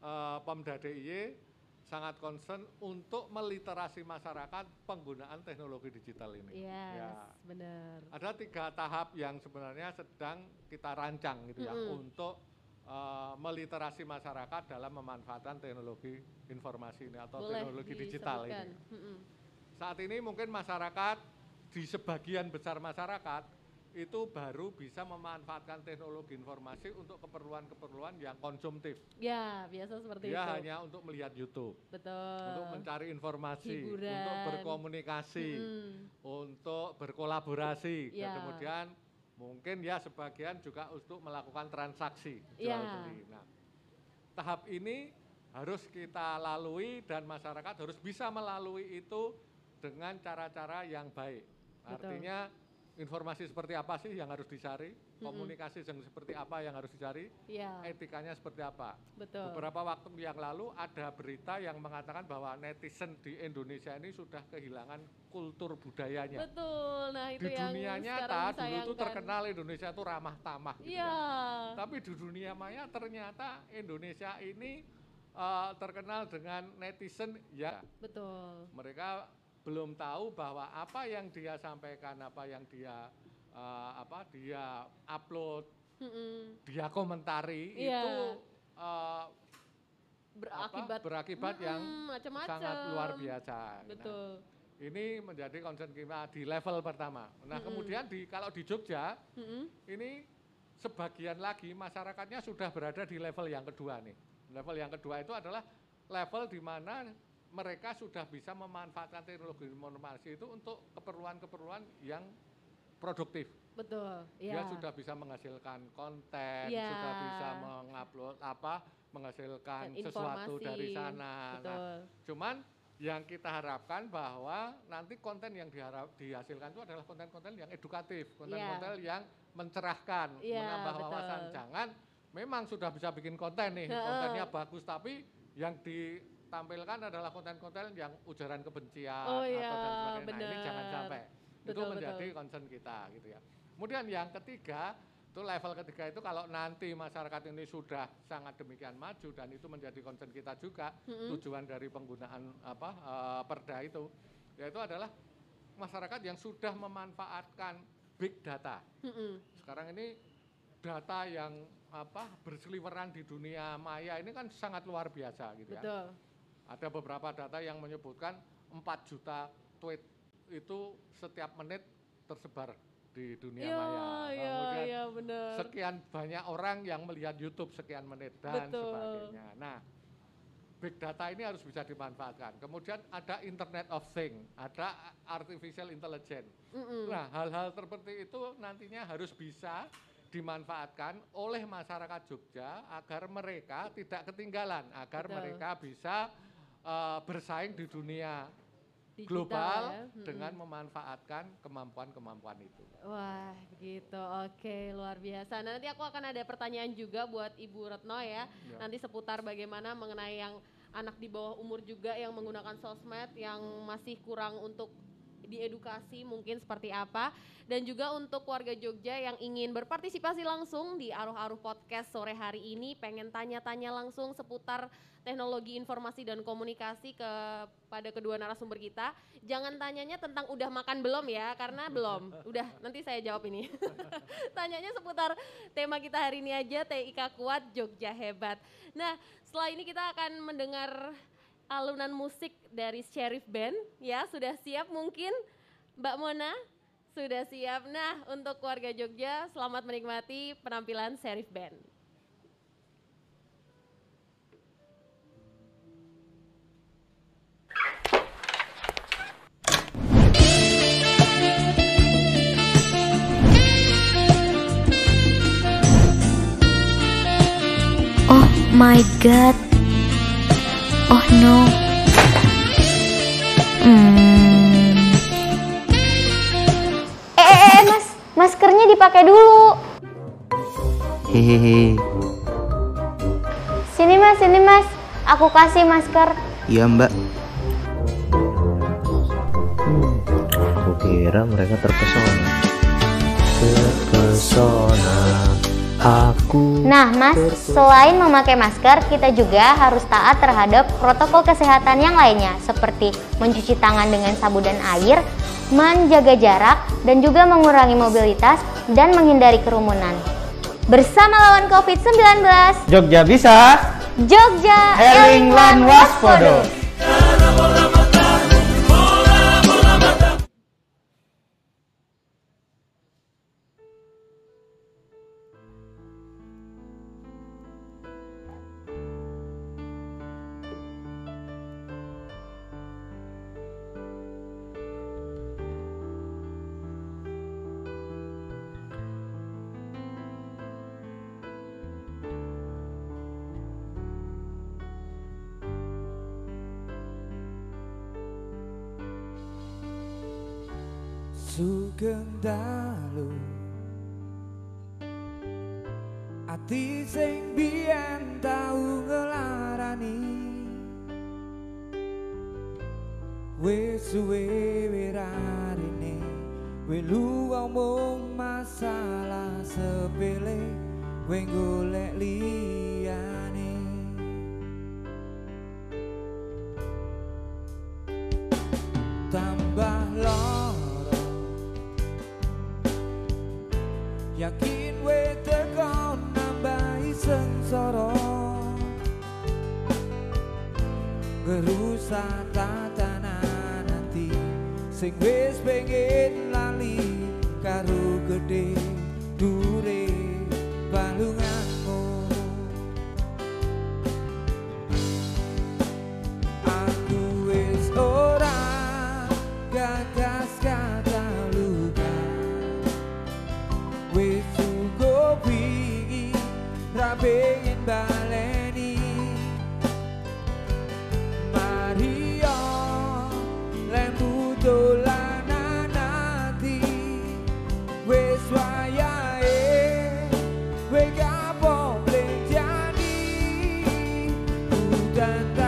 F: eh, Pemda DIY sangat concern untuk meliterasi masyarakat penggunaan teknologi digital ini.
D: Yes,
F: Ya.
D: benar.
F: Ada tiga tahap yang sebenarnya sedang kita rancang gitu ya
D: Mm-mm.
F: untuk eh, meliterasi masyarakat dalam memanfaatkan teknologi informasi ini atau
D: Boleh
F: teknologi digital ini.
D: Mm-mm.
F: Saat ini mungkin masyarakat di sebagian besar masyarakat itu baru bisa memanfaatkan teknologi informasi untuk keperluan-keperluan yang konsumtif.
D: Ya, biasa seperti
F: Dia
D: itu.
F: hanya untuk melihat YouTube,
D: Betul.
F: untuk mencari informasi,
D: hiburan.
F: untuk berkomunikasi,
D: Mm-mm.
F: untuk berkolaborasi, dan
D: Ya.
F: kemudian mungkin ya sebagian juga untuk melakukan transaksi jual
D: Ya.
F: beli. Nah, tahap ini harus kita lalui dan masyarakat harus bisa melalui itu dengan cara-cara yang baik. Artinya informasi seperti apa sih yang harus dicari, komunikasi yang seperti apa yang harus dicari,
D: Ya,
F: etikanya seperti apa.
D: betul.
F: Beberapa waktu yang lalu ada berita yang mengatakan bahwa netizen di Indonesia ini sudah kehilangan kultur budayanya.
D: Betul. Nah, itu
F: Di
D: yang
F: dunia nyata dulu itu terkenal Indonesia itu ramah tamah gitu
D: Iya.
F: ya. Tapi di dunia maya ternyata Indonesia ini eh, terkenal dengan netizen ya
D: Betul.
F: mereka belum tahu bahwa apa yang dia sampaikan, apa yang dia eh, apa dia upload,
D: Mm-mm.
F: dia komentari
D: Iya.
F: itu eh,
D: Berakibat
F: apa, berakibat
D: Mm-mm,
F: yang
D: macam-macam.
F: sangat luar biasa. Nah,
D: Betul.
F: ini menjadi concern kita di level pertama. Nah, kemudian di kalau di Jogja
D: Mm-mm.
F: ini sebagian lagi masyarakatnya sudah berada di level yang kedua nih. Level yang kedua itu adalah level di mana mereka sudah bisa memanfaatkan teknologi informasi itu untuk keperluan-keperluan yang produktif.
D: Betul.
F: Dia
D: Iya.
F: sudah bisa menghasilkan konten,
D: Ya.
F: sudah bisa mengupload apa, menghasilkan sesuatu dari sana. Nah,
D: Betul.
F: cuman yang kita harapkan bahwa nanti konten yang diharap, dihasilkan itu adalah konten-konten yang edukatif, konten-konten yang mencerahkan,
D: Iya,
F: menambah
D: betul.
F: wawasan. Jangan memang sudah bisa bikin konten nih, kontennya bagus, tapi yang ditampilkan adalah konten-konten yang ujaran kebencian
D: Oh,
F: atau
D: iya,
F: dan sebagainya. Nah, ini jangan sampai. itu
D: Betul,
F: menjadi
D: betul.
F: concern kita gitu ya. Kemudian yang ketiga itu level ketiga itu kalau nanti masyarakat ini sudah sangat demikian maju dan itu menjadi concern kita juga tujuan dari penggunaan apa eh, perda itu yaitu adalah masyarakat yang sudah memanfaatkan big data.
D: Mm-mm.
F: Sekarang ini data yang apa berseliweran di dunia maya ini kan sangat luar biasa gitu ya. Ada beberapa data yang menyebutkan 4 juta tweet itu setiap menit tersebar di dunia
D: Iya,
F: maya.
D: iya,
F: Kemudian
D: iya benar.
F: sekian banyak orang yang melihat YouTube sekian menit dan
D: Betul.
F: sebagainya. Nah, big data ini harus bisa dimanfaatkan. Kemudian ada Internet of Things, ada artificial intelligence.
D: Mm-mm.
F: Nah, hal-hal seperti itu nantinya harus bisa dimanfaatkan oleh masyarakat Jogja agar mereka tidak ketinggalan, agar
D: Betul.
F: mereka bisa eh, bersaing di dunia
D: Digital
F: global
D: ya. Mm-mm.
F: dengan memanfaatkan kemampuan-kemampuan itu.
D: Wah, begitu. Oke, luar biasa. Nah, nanti aku akan ada pertanyaan juga buat Ibu Retno ya.
F: Ya.
D: Nanti seputar bagaimana mengenai yang anak di bawah umur juga yang menggunakan sosmed yang masih kurang untuk diedukasi mungkin seperti apa. Dan juga untuk warga Jogja yang ingin berpartisipasi langsung di Aruh-Aruh Podcast sore hari ini pengen tanya-tanya langsung seputar teknologi informasi dan komunikasi kepada kedua narasumber kita jangan tanyanya tentang udah makan belum ya karena belum. Udah nanti saya jawab ini. Tanyanya seputar tema kita hari ini aja TIK kuat Jogja hebat. Nah setelah ini kita akan mendengar alunan musik dari Sheriff Band ya sudah siap mungkin Mbak Mona Sudah siap. Nah, untuk warga Jogja, selamat menikmati penampilan Serif Band.
C: Oh my god. Oh no. Hmm.
B: Eh, eh, eh, mas, maskernya dipakai dulu.
A: Hehehe.
B: Sini mas, sini mas. Aku kasih masker.
A: Iya mbak. Aku kira mereka terpesona. Terpesona. Aku.
B: Nah, Mas, selain memakai masker, kita juga harus taat terhadap protokol kesehatan yang lainnya, seperti mencuci tangan dengan sabun dan air, menjaga jarak, dan juga mengurangi mobilitas dan menghindari kerumunan. Bersama lawan COVID-19,
A: Jogja bisa.
B: Jogja
A: Eling lan waspada.
G: Sugeng dalu Ati sing biyen tau ngelarani. Wis suwe wirarine Welu ngomong masalah sepele We golek liyane
H: stand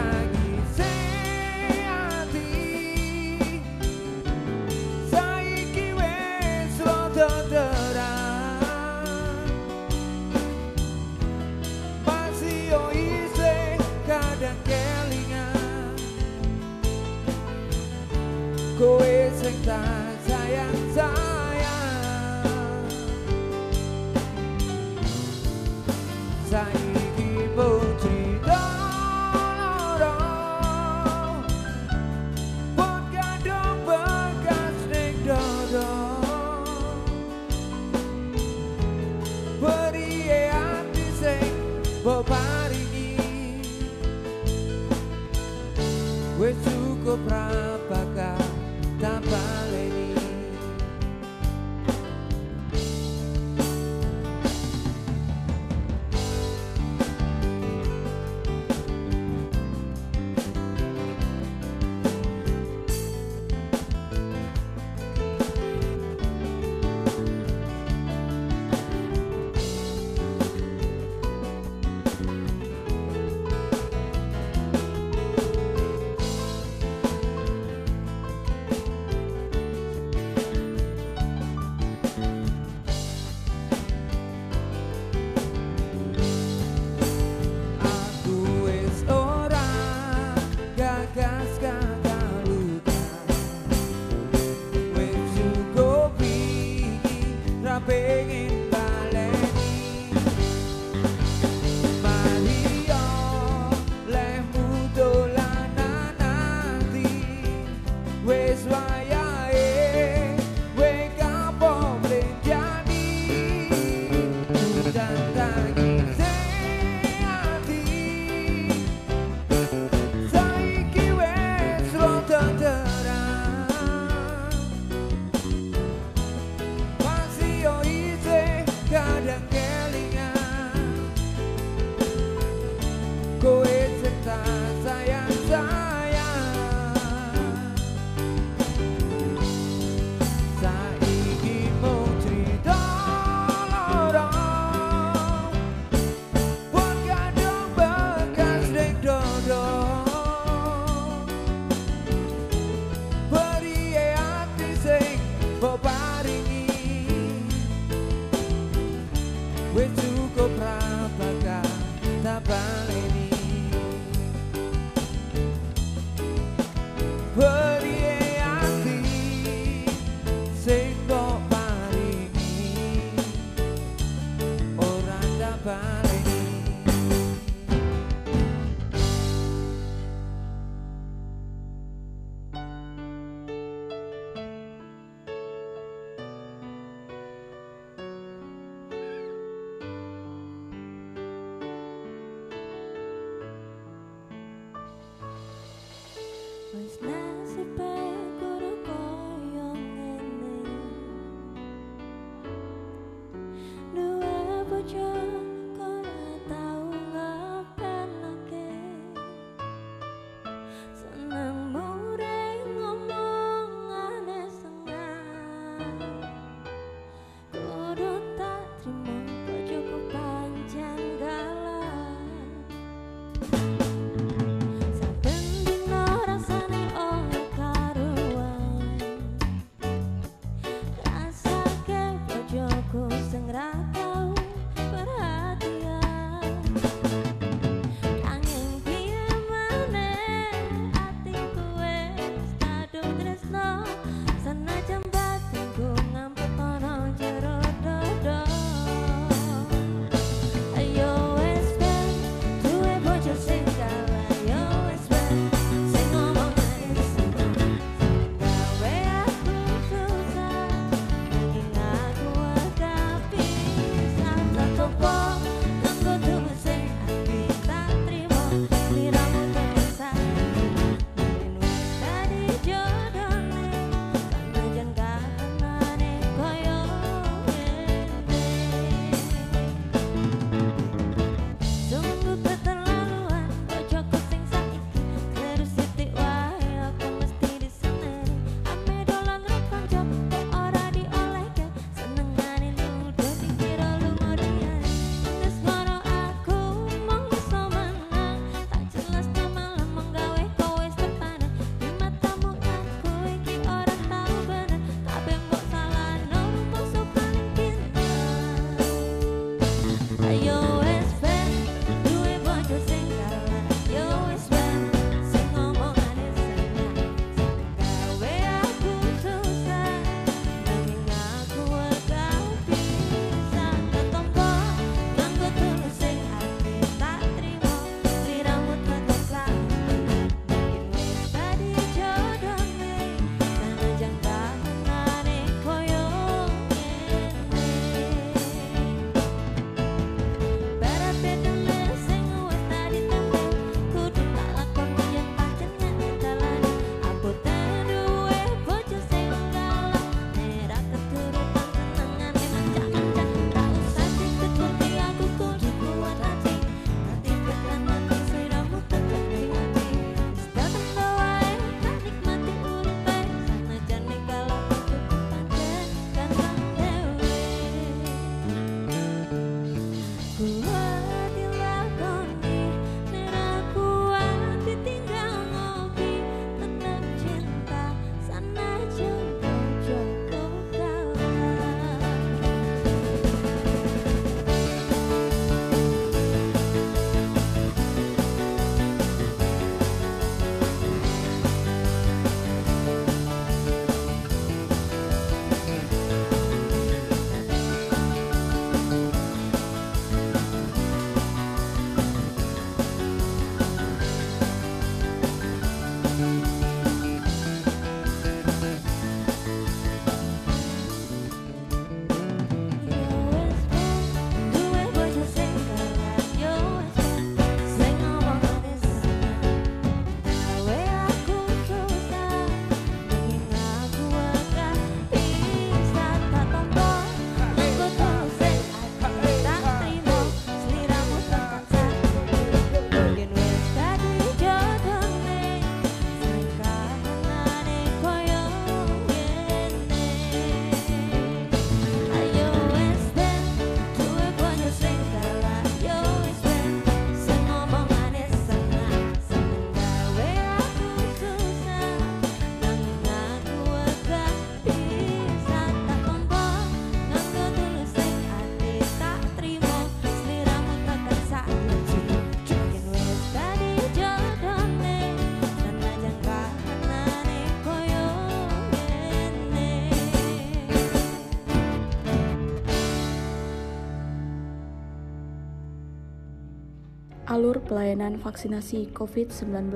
H: pelayanan vaksinasi COVID-19.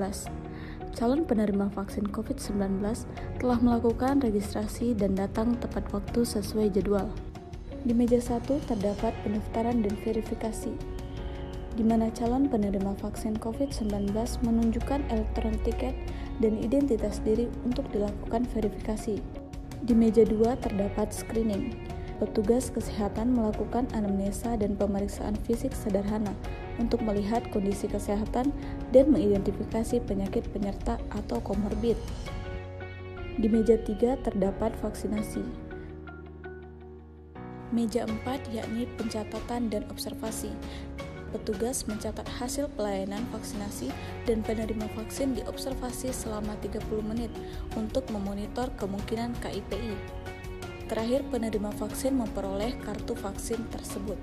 H: Calon penerima vaksin COVID-19 telah melakukan registrasi dan datang tepat waktu sesuai jadwal. Di meja 1 terdapat pendaftaran dan verifikasi, di mana calon penerima vaksin COVID-19 menunjukkan elektron tiket dan identitas diri untuk dilakukan verifikasi. Di meja 2 terdapat screening, Petugas kesehatan melakukan anamnesa dan pemeriksaan fisik sederhana untuk melihat kondisi kesehatan dan mengidentifikasi penyakit penyerta atau komorbid. Di meja 3 terdapat vaksinasi. Meja 4 yakni pencatatan dan observasi. Petugas mencatat hasil pelayanan vaksinasi dan penerima vaksin diobservasi selama 30 menit untuk memonitor kemungkinan KIPI. Terakhir, penerima vaksin memperoleh kartu vaksin tersebut.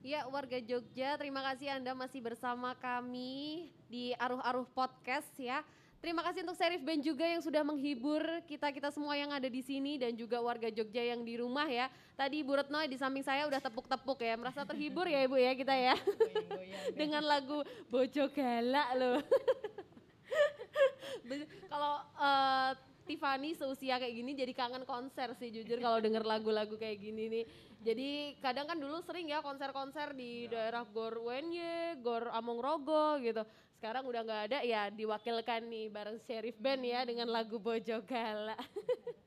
D: Ya warga Jogja, terima kasih Anda masih bersama kami di Aruh-Aruh Podcast ya. Terima kasih untuk Serif Band juga yang sudah menghibur kita-kita semua yang ada di sini dan juga warga Jogja yang di rumah ya. Tadi Ibu Retno di samping saya udah tepuk-tepuk ya, merasa terhibur ya Ibu ya kita ya. Dengan lagu Bojo Galak loh. Kalau eh, Tiffany seusia kayak gini jadi kangen konser sih jujur kalau denger lagu-lagu kayak gini nih. Jadi kadang kan dulu sering ya konser-konser di daerah Gor Wenye, Gor Among Rogo gitu. Sekarang udah nggak ada ya diwakilkan nih bareng Sheriff Band ya dengan lagu Bojo Gala.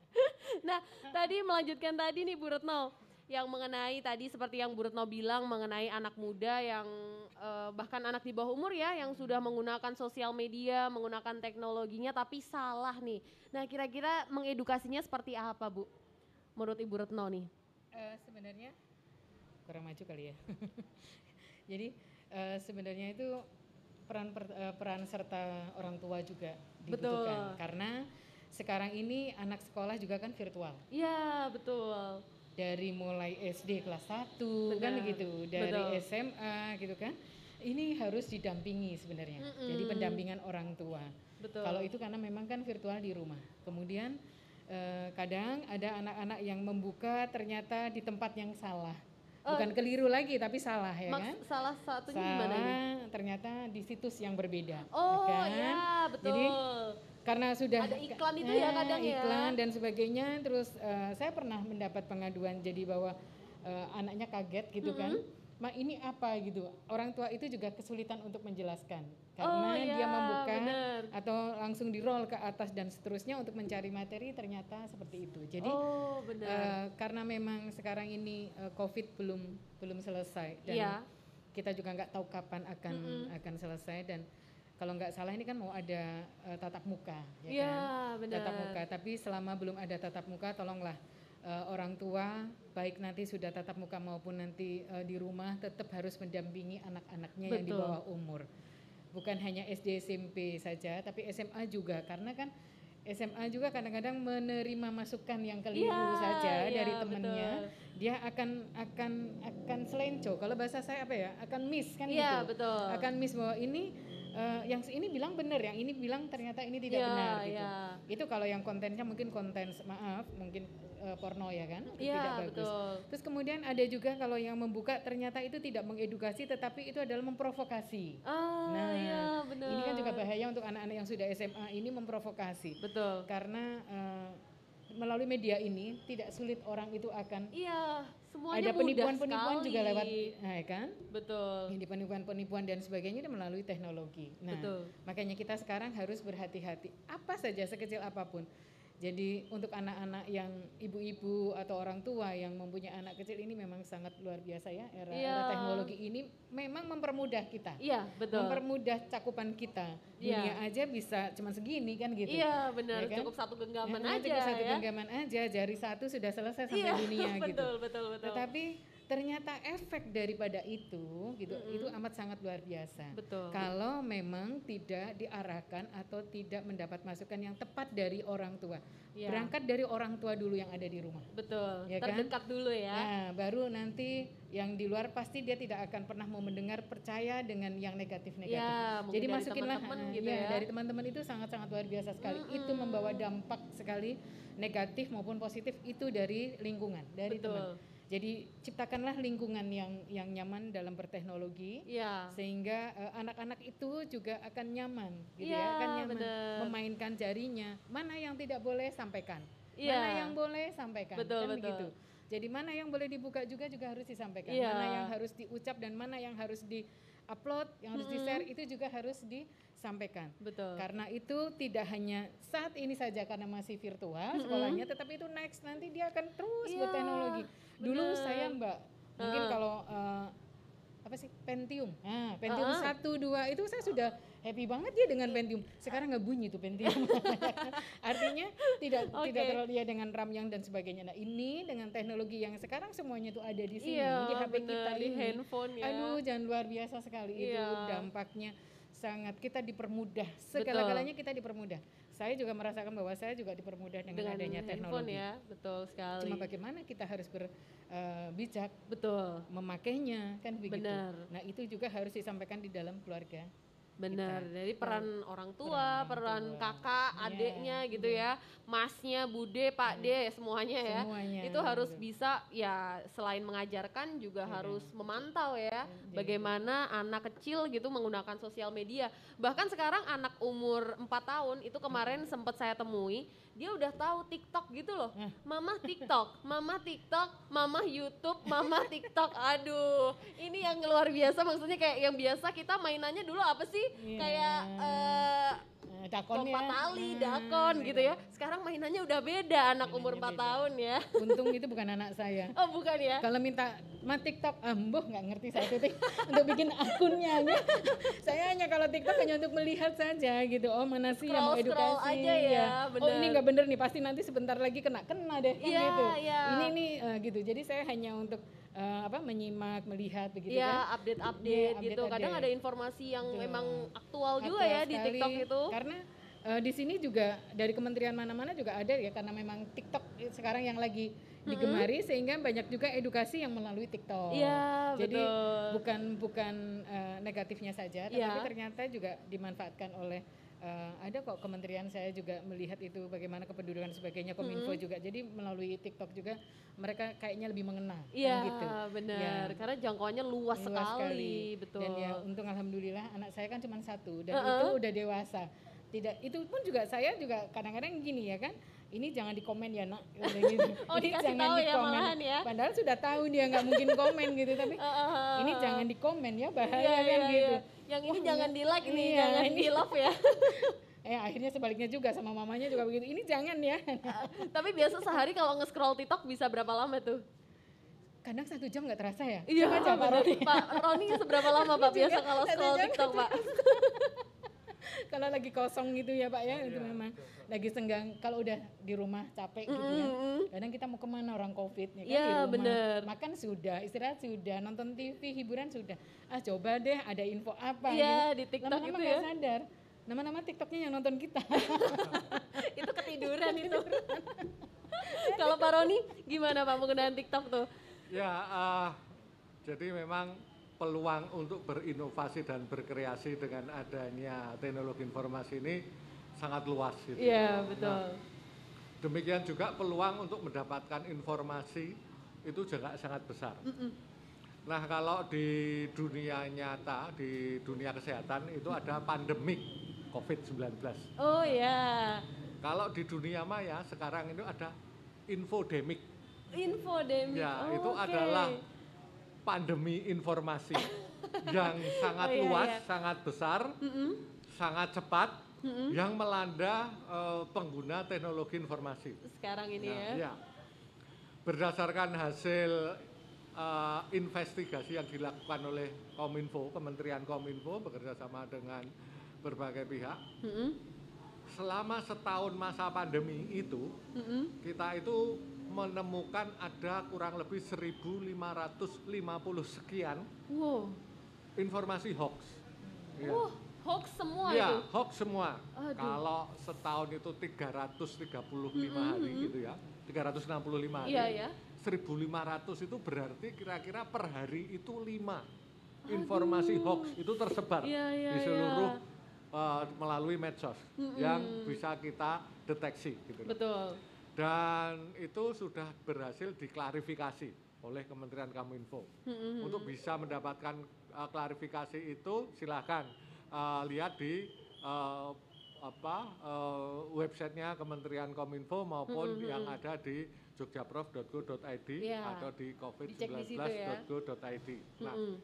D: nah tadi melanjutkan tadi nih Bu Retno yang mengenai tadi seperti yang Bu Retno bilang mengenai anak muda yang eh, bahkan anak di bawah umur ya yang sudah menggunakan sosial media, menggunakan teknologinya tapi salah nih. Nah kira-kira mengedukasinya seperti apa Bu? Menurut Ibu Retno nih.
E: Eh, sebenarnya kurang maju kali ya. Jadi eh, sebenarnya itu peran per- eh, peran serta orang tua juga dibutuhkan
D: Betul.
E: karena sekarang ini anak sekolah juga kan virtual.
D: Iya betul.
E: Dari mulai SD kelas 1 kan
D: Benar,
E: gitu, dari
D: betul.
E: SMA gitu kan. Ini harus didampingi sebenarnya. Jadi
D: Mm-mm.
E: pendampingan orang tua.
D: Betul.
E: Kalau itu karena memang kan virtual di rumah. Kemudian eh, kadang ada anak-anak yang membuka ternyata di tempat yang salah. Bukan keliru lagi tapi salah ya kan?
D: salah satunya gimana ini?
E: Salah ternyata di situs yang berbeda.
D: Oh
E: ya kan?
D: ya betul.
E: Jadi karena sudah
D: Ada iklan itu ya
E: Eh,
D: kadang ya.
E: iklan dan sebagainya terus eh, saya pernah mendapat pengaduan jadi bahwa eh, anaknya kaget gitu kan ma ini apa gitu? Orang tua itu juga kesulitan untuk menjelaskan. Karena
D: Oh,
E: dia
D: iya,
E: membuka
D: benar.
E: atau langsung di roll ke atas dan seterusnya untuk mencari materi ternyata seperti itu. Jadi
D: oh
E: eh, karena memang sekarang ini eh, covid belum belum selesai dan
D: Iya.
E: kita juga nggak tahu kapan akan akan selesai dan kalau nggak salah ini kan mau ada eh, tatap muka ya
D: Iya
E: kan?
D: Benar.
E: tatap muka. Tapi selama belum ada tatap muka tolonglah eh, orang tua baik nanti sudah tatap muka maupun nanti eh, di rumah tetap harus mendampingi anak-anaknya yang di bawah umur. Bukan hanya SD SMP saja tapi SMA juga. Karena kan SMA juga kadang-kadang menerima masukan yang keliru
D: Iya,
E: saja
D: iya,
E: dari temannya.
D: betul.
E: dia akan akan akan selenco. Kalau bahasa saya apa ya? Akan miss kan
D: Iya
E: gitu.
D: betul.
E: akan miss bahwa ini eh, yang ini bilang benar yang ini bilang ternyata ini tidak
D: Iya,
E: benar gitu
D: iya.
E: itu kalau yang kontennya mungkin konten maaf mungkin eh, porno ya kan itu
D: Iya,
E: tidak bagus
D: betul.
E: terus kemudian ada juga kalau yang membuka ternyata itu tidak mengedukasi tetapi itu adalah memprovokasi
D: Ah
E: Nah,
D: iya benar.
E: ini kan juga bahaya untuk anak-anak yang sudah SMA ini memprovokasi
D: Betul.
E: karena eh, melalui media ini tidak sulit orang itu akan
D: Iya semuanya
E: ada penipuan-penipuan juga lewat ya kan
D: Betul.
E: ini penipuan-penipuan dan sebagainya itu melalui teknologi. Nah,
D: Betul.
E: makanya kita sekarang harus berhati-hati. Apa saja sekecil apa pun. Jadi untuk anak-anak yang ibu-ibu atau orang tua yang mempunyai anak kecil ini memang sangat luar biasa ya era, era
D: Iya.
E: teknologi ini memang mempermudah kita.
D: Iya betul.
E: Mempermudah cakupan kita.
D: Iya.
E: Dunia aja bisa cuma segini kan gitu.
D: Iya benar.
E: Ya kan?
D: Cukup satu genggaman
E: Ya,
D: aja
E: cukup satu
D: ya.
E: genggaman aja, jari satu sudah selesai sampai
D: Iya
E: dunia gitu.
D: betul betul betul.
E: Tetapi ternyata efek daripada itu gitu itu amat sangat luar biasa.
D: Betul.
E: Kalau memang tidak diarahkan atau tidak mendapat masukan yang tepat dari orang tua.
D: Iya.
E: Berangkat dari orang tua dulu yang ada di rumah.
D: Betul.
E: Ya kan?
D: Terdekat dulu ya.
E: Nah, baru nanti yang di luar pasti dia tidak akan pernah mau mendengar percaya dengan yang negatif-negatif.
D: Mungkin
E: Jadi masukinlah
D: teman-teman
E: ah,
D: gitu
E: iya,
D: ya.
E: dari teman-teman itu sangat-sangat luar biasa sekali. Itu membawa dampak sekali negatif maupun positif itu dari lingkungan, dari
D: Betul.
E: teman. Jadi ciptakanlah lingkungan yang yang nyaman dalam berteknologi
D: Iya.
E: sehingga eh, anak-anak itu juga akan nyaman gitu
D: Iya,
E: ya, akan nyaman
D: bener.
E: memainkan jarinya. Mana yang tidak boleh sampaikan.
D: Iya.
E: Mana yang boleh sampaikan.
D: Betul,
E: kan
D: betul.
E: begitu. Jadi mana yang boleh dibuka juga juga harus disampaikan.
D: Iya.
E: Mana yang harus diucap dan mana yang harus di-upload, yang harus di-share itu juga harus disampaikan.
D: Betul.
E: Karena itu tidak hanya saat ini saja karena masih virtual sekolahnya, tetapi itu next nanti dia akan terus
D: Iya,
E: berteknologi. Dulu
D: bener.
E: saya Mbak, mungkin kalau eh, apa sih Pentium, nah, Pentium satu dua itu saya sudah happy banget ya dengan Pentium. Sekarang nggak bunyi tuh Pentium. Artinya tidak
D: Oke.
E: tidak terlalu ya dengan RAM yang dan sebagainya. Nah ini dengan teknologi yang sekarang semuanya tuh ada di sini
D: Iya,
E: di HP kita
D: bener, di
E: ini.
D: handphone ya.
E: Aduh, jangan luar biasa sekali itu
D: Iya.
E: dampaknya sangat kita dipermudah segala-galanya kita dipermudah. Saya juga merasakan bahwa saya juga dipermudah dengan,
D: Dengan
E: adanya teknologi.
D: ya, betul sekali.
E: Cuma bagaimana kita harus berbijak
D: Betul.
E: memakainya kan begitu.
D: Benar.
E: Nah itu juga harus disampaikan di dalam keluarga.
D: Benar,
E: kita.
D: jadi peran orang tua,
E: peran
D: peran
E: tua.
D: kakak,
E: Iya,
D: adiknya gitu ya, masnya, bude, pak de, semuanya ya.
E: Semuanya,
D: Itu harus bisa ya selain mengajarkan juga harus memantau ya, bagaimana anak kecil gitu menggunakan sosial media. Bahkan sekarang anak umur 4 tahun itu kemarin sempat saya temui, dia udah tahu TikTok gitu loh.
E: Nah.
D: Mama TikTok, mama TikTok, mama YouTube, mama TikTok. Aduh, ini yang luar biasa maksudnya kayak yang biasa kita mainannya dulu apa sih?
E: Iya.
D: Kayak eh
E: Nah, dakon ya.
D: tali,
E: Nah,
D: dakon gitu ya. Sekarang mainannya udah beda anak umur 4
E: Mainannya beda.
D: tahun ya.
E: Untung itu bukan anak saya.
D: Oh bukan ya?
E: Kalau minta ma TikTok, ah mboh nggak ngerti saya titik untuk bikin akunnya. aja. saya hanya kalau TikTok hanya untuk melihat saja gitu. Oh mana sih yang mau edukasi
D: aja ya,
E: Oh
D: benar.
E: ini nggak bener nih pasti nanti sebentar lagi kena kena deh kan
D: Iya,
E: gitu.
D: iya.
E: Ini nih eh, gitu. Jadi saya hanya untuk eh, apa menyimak, melihat begitu
D: Iya,
E: kan.
D: update-update
E: Iya,
D: gitu. Kadang
E: update-update.
D: ada informasi yang
E: Betul.
D: memang aktual juga
E: Aktual
D: ya di
E: sekali.
D: TikTok itu.
E: Karena eh, di sini juga dari kementerian mana-mana juga ada ya karena memang TikTok sekarang yang lagi digemari sehingga banyak juga edukasi yang melalui TikTok.
D: Iya,
E: Jadi
D: betul.
E: bukan bukan eh, negatifnya saja, tapi
D: Iya.
E: ternyata juga dimanfaatkan oleh eh, ada kok kementerian saya juga melihat itu bagaimana kepedulian sebagainya Kominfo juga. Jadi melalui TikTok juga mereka kayaknya lebih mengenal kan
D: Iya,
E: gitu.
D: benar.
E: Ya.
D: Karena jangkauannya luas,
E: Luas
D: sekali, betul.
E: Dan ya untung alhamdulillah anak saya kan cuma satu dan
D: Uh-uh.
E: itu udah dewasa. Tidak itu pun juga saya juga kadang-kadang gini ya kan. Ini jangan dikomen ya nak. Udah gitu.
D: Oh,
E: Ini
D: dikasih tahu ya malahan ya.
E: Padahal sudah tahu dia nggak mungkin komen gitu tapi
D: Uh-uh.
E: ini jangan dikomen ya bahaya
D: Iya,
E: kan
D: iya,
E: gitu.
D: iya. Yang ini
E: Wah,
D: jangan
E: iya.
D: di like, ini
E: Iya,
D: jangan
E: ini-
D: di love ya.
E: Eh akhirnya sebaliknya juga sama mamanya juga begitu. Ini jangan ya.
D: Tapi biasa sehari kalau nge-scroll TikTok bisa berapa lama tuh?
E: Kadang satu jam nggak terasa ya.
D: Iya,
E: Coba Pak. Roni.
D: Pak Roni seberapa lama Pak biasa kalau scroll TikTok Pak?
E: kalau lagi kosong gitu ya Pak ya itu memang lagi senggang kalau udah di rumah capek gitu ya kadang kita mau ke mana orang covid ya kan
D: Iya,
E: di rumah
D: bener.
E: makan sudah istirahat sudah nonton TV hiburan sudah ah coba deh ada info apa
D: Iya,
E: gitu.
D: di TikTok
E: Lama-lama
D: itu
E: nggak
D: ya.
E: sadar nama-nama TikToknya yang nonton kita
D: itu ketiduran itu. kalau Pak Roni gimana Pak penggunaan TikTok tuh?
F: Ya, eh, jadi memang peluang untuk berinovasi dan berkreasi dengan adanya teknologi informasi ini sangat luas. Gitu.
D: Iya, betul.
F: Demikian juga peluang untuk mendapatkan informasi itu juga sangat besar. Nah, kalau di dunia nyata, di dunia kesehatan itu ada pandemik COVID-19.
D: Oh ya,
F: Kalau di dunia maya sekarang itu ada infodemik.
D: infodemi.
F: Ya,
D: Oh,
F: itu
D: oke.
F: adalah pandemi informasi yang sangat
D: Oh, iya,
F: luas,
D: iya.
F: sangat besar, sangat cepat, yang melanda eh, pengguna teknologi informasi.
D: sekarang ini
F: Nah,
D: ya.
F: ya. Berdasarkan hasil eh, investigasi yang dilakukan oleh Kominfo, Kementerian Kominfo bekerjasama dengan berbagai pihak,
D: Mm-mm,
F: selama setahun masa pandemi itu
D: mm-mm.
F: kita itu menemukan ada kurang lebih 1550 sekian
D: Wow,
F: informasi hoax. Ya.
D: wah hoax semua
F: Ya,
D: itu.
F: hoax semua.
D: Aduh.
F: Kalau setahun itu 335 hari gitu ya. 365 hari.
D: Iya ya.
F: 1500 itu berarti kira-kira per hari itu 5 informasi hoax itu tersebar
D: Iya, iya,
F: di seluruh
D: iya.
F: uh, melalui medsos yang bisa kita deteksi gitu.
D: Betul.
F: Dan itu sudah berhasil diklarifikasi oleh Kementerian Kominfo. Untuk bisa mendapatkan uh, klarifikasi itu silahkan uh, lihat di uh, apa eh, websitenya Kementerian Kominfo maupun
D: Mm-mm,
F: yang ada di jogjaprof.go.id
D: Iya.
F: atau di
D: Dicek di situ ya.
F: covid19.go.id. Nah,
D: Mm-mm.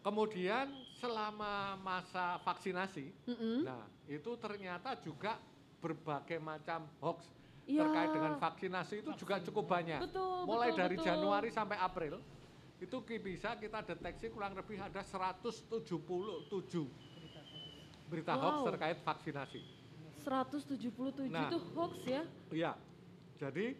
F: kemudian selama masa vaksinasi,
D: Mm-mm.
F: nah itu ternyata juga berbagai macam hoax
D: Iya.
F: terkait dengan vaksinasi itu juga cukup banyak.
D: Betul,
F: Mulai
D: betul,
F: dari
D: betul.
F: Januari sampai April itu bisa kita deteksi kurang lebih ada 177 berita hoax
D: Wow.
F: terkait vaksinasi.
D: 177
F: Nah.
D: itu hoax ya?
F: Iya. Jadi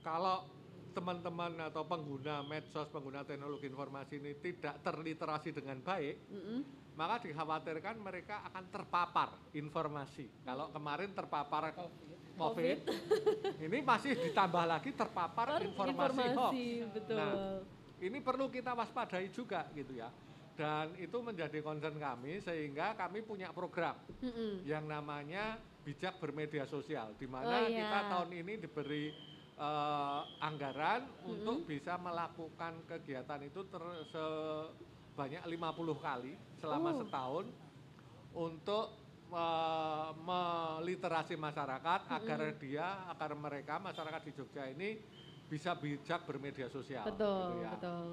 F: kalau teman-teman atau pengguna medsos, pengguna teknologi informasi ini tidak terliterasi dengan baik,
D: Mm-mm.
F: maka dikhawatirkan mereka akan terpapar informasi. Kalau kemarin terpapar COVID, ini masih ditambah lagi terpapar informasi, hoax.
D: betul.
F: Nah, ini perlu kita waspadai juga gitu ya. Dan itu menjadi concern kami sehingga kami punya program
D: Mm-mm.
F: yang namanya bijak bermedia sosial di mana
D: Oh, iya.
F: kita tahun ini diberi eh, anggaran untuk bisa melakukan kegiatan itu ter- sebanyak 50 kali selama
D: Oh.
F: setahun untuk meliterasi masyarakat agar dia agar mereka masyarakat di Jogja ini bisa bijak bermedia sosial
D: Betul,
F: gitu ya.
D: betul.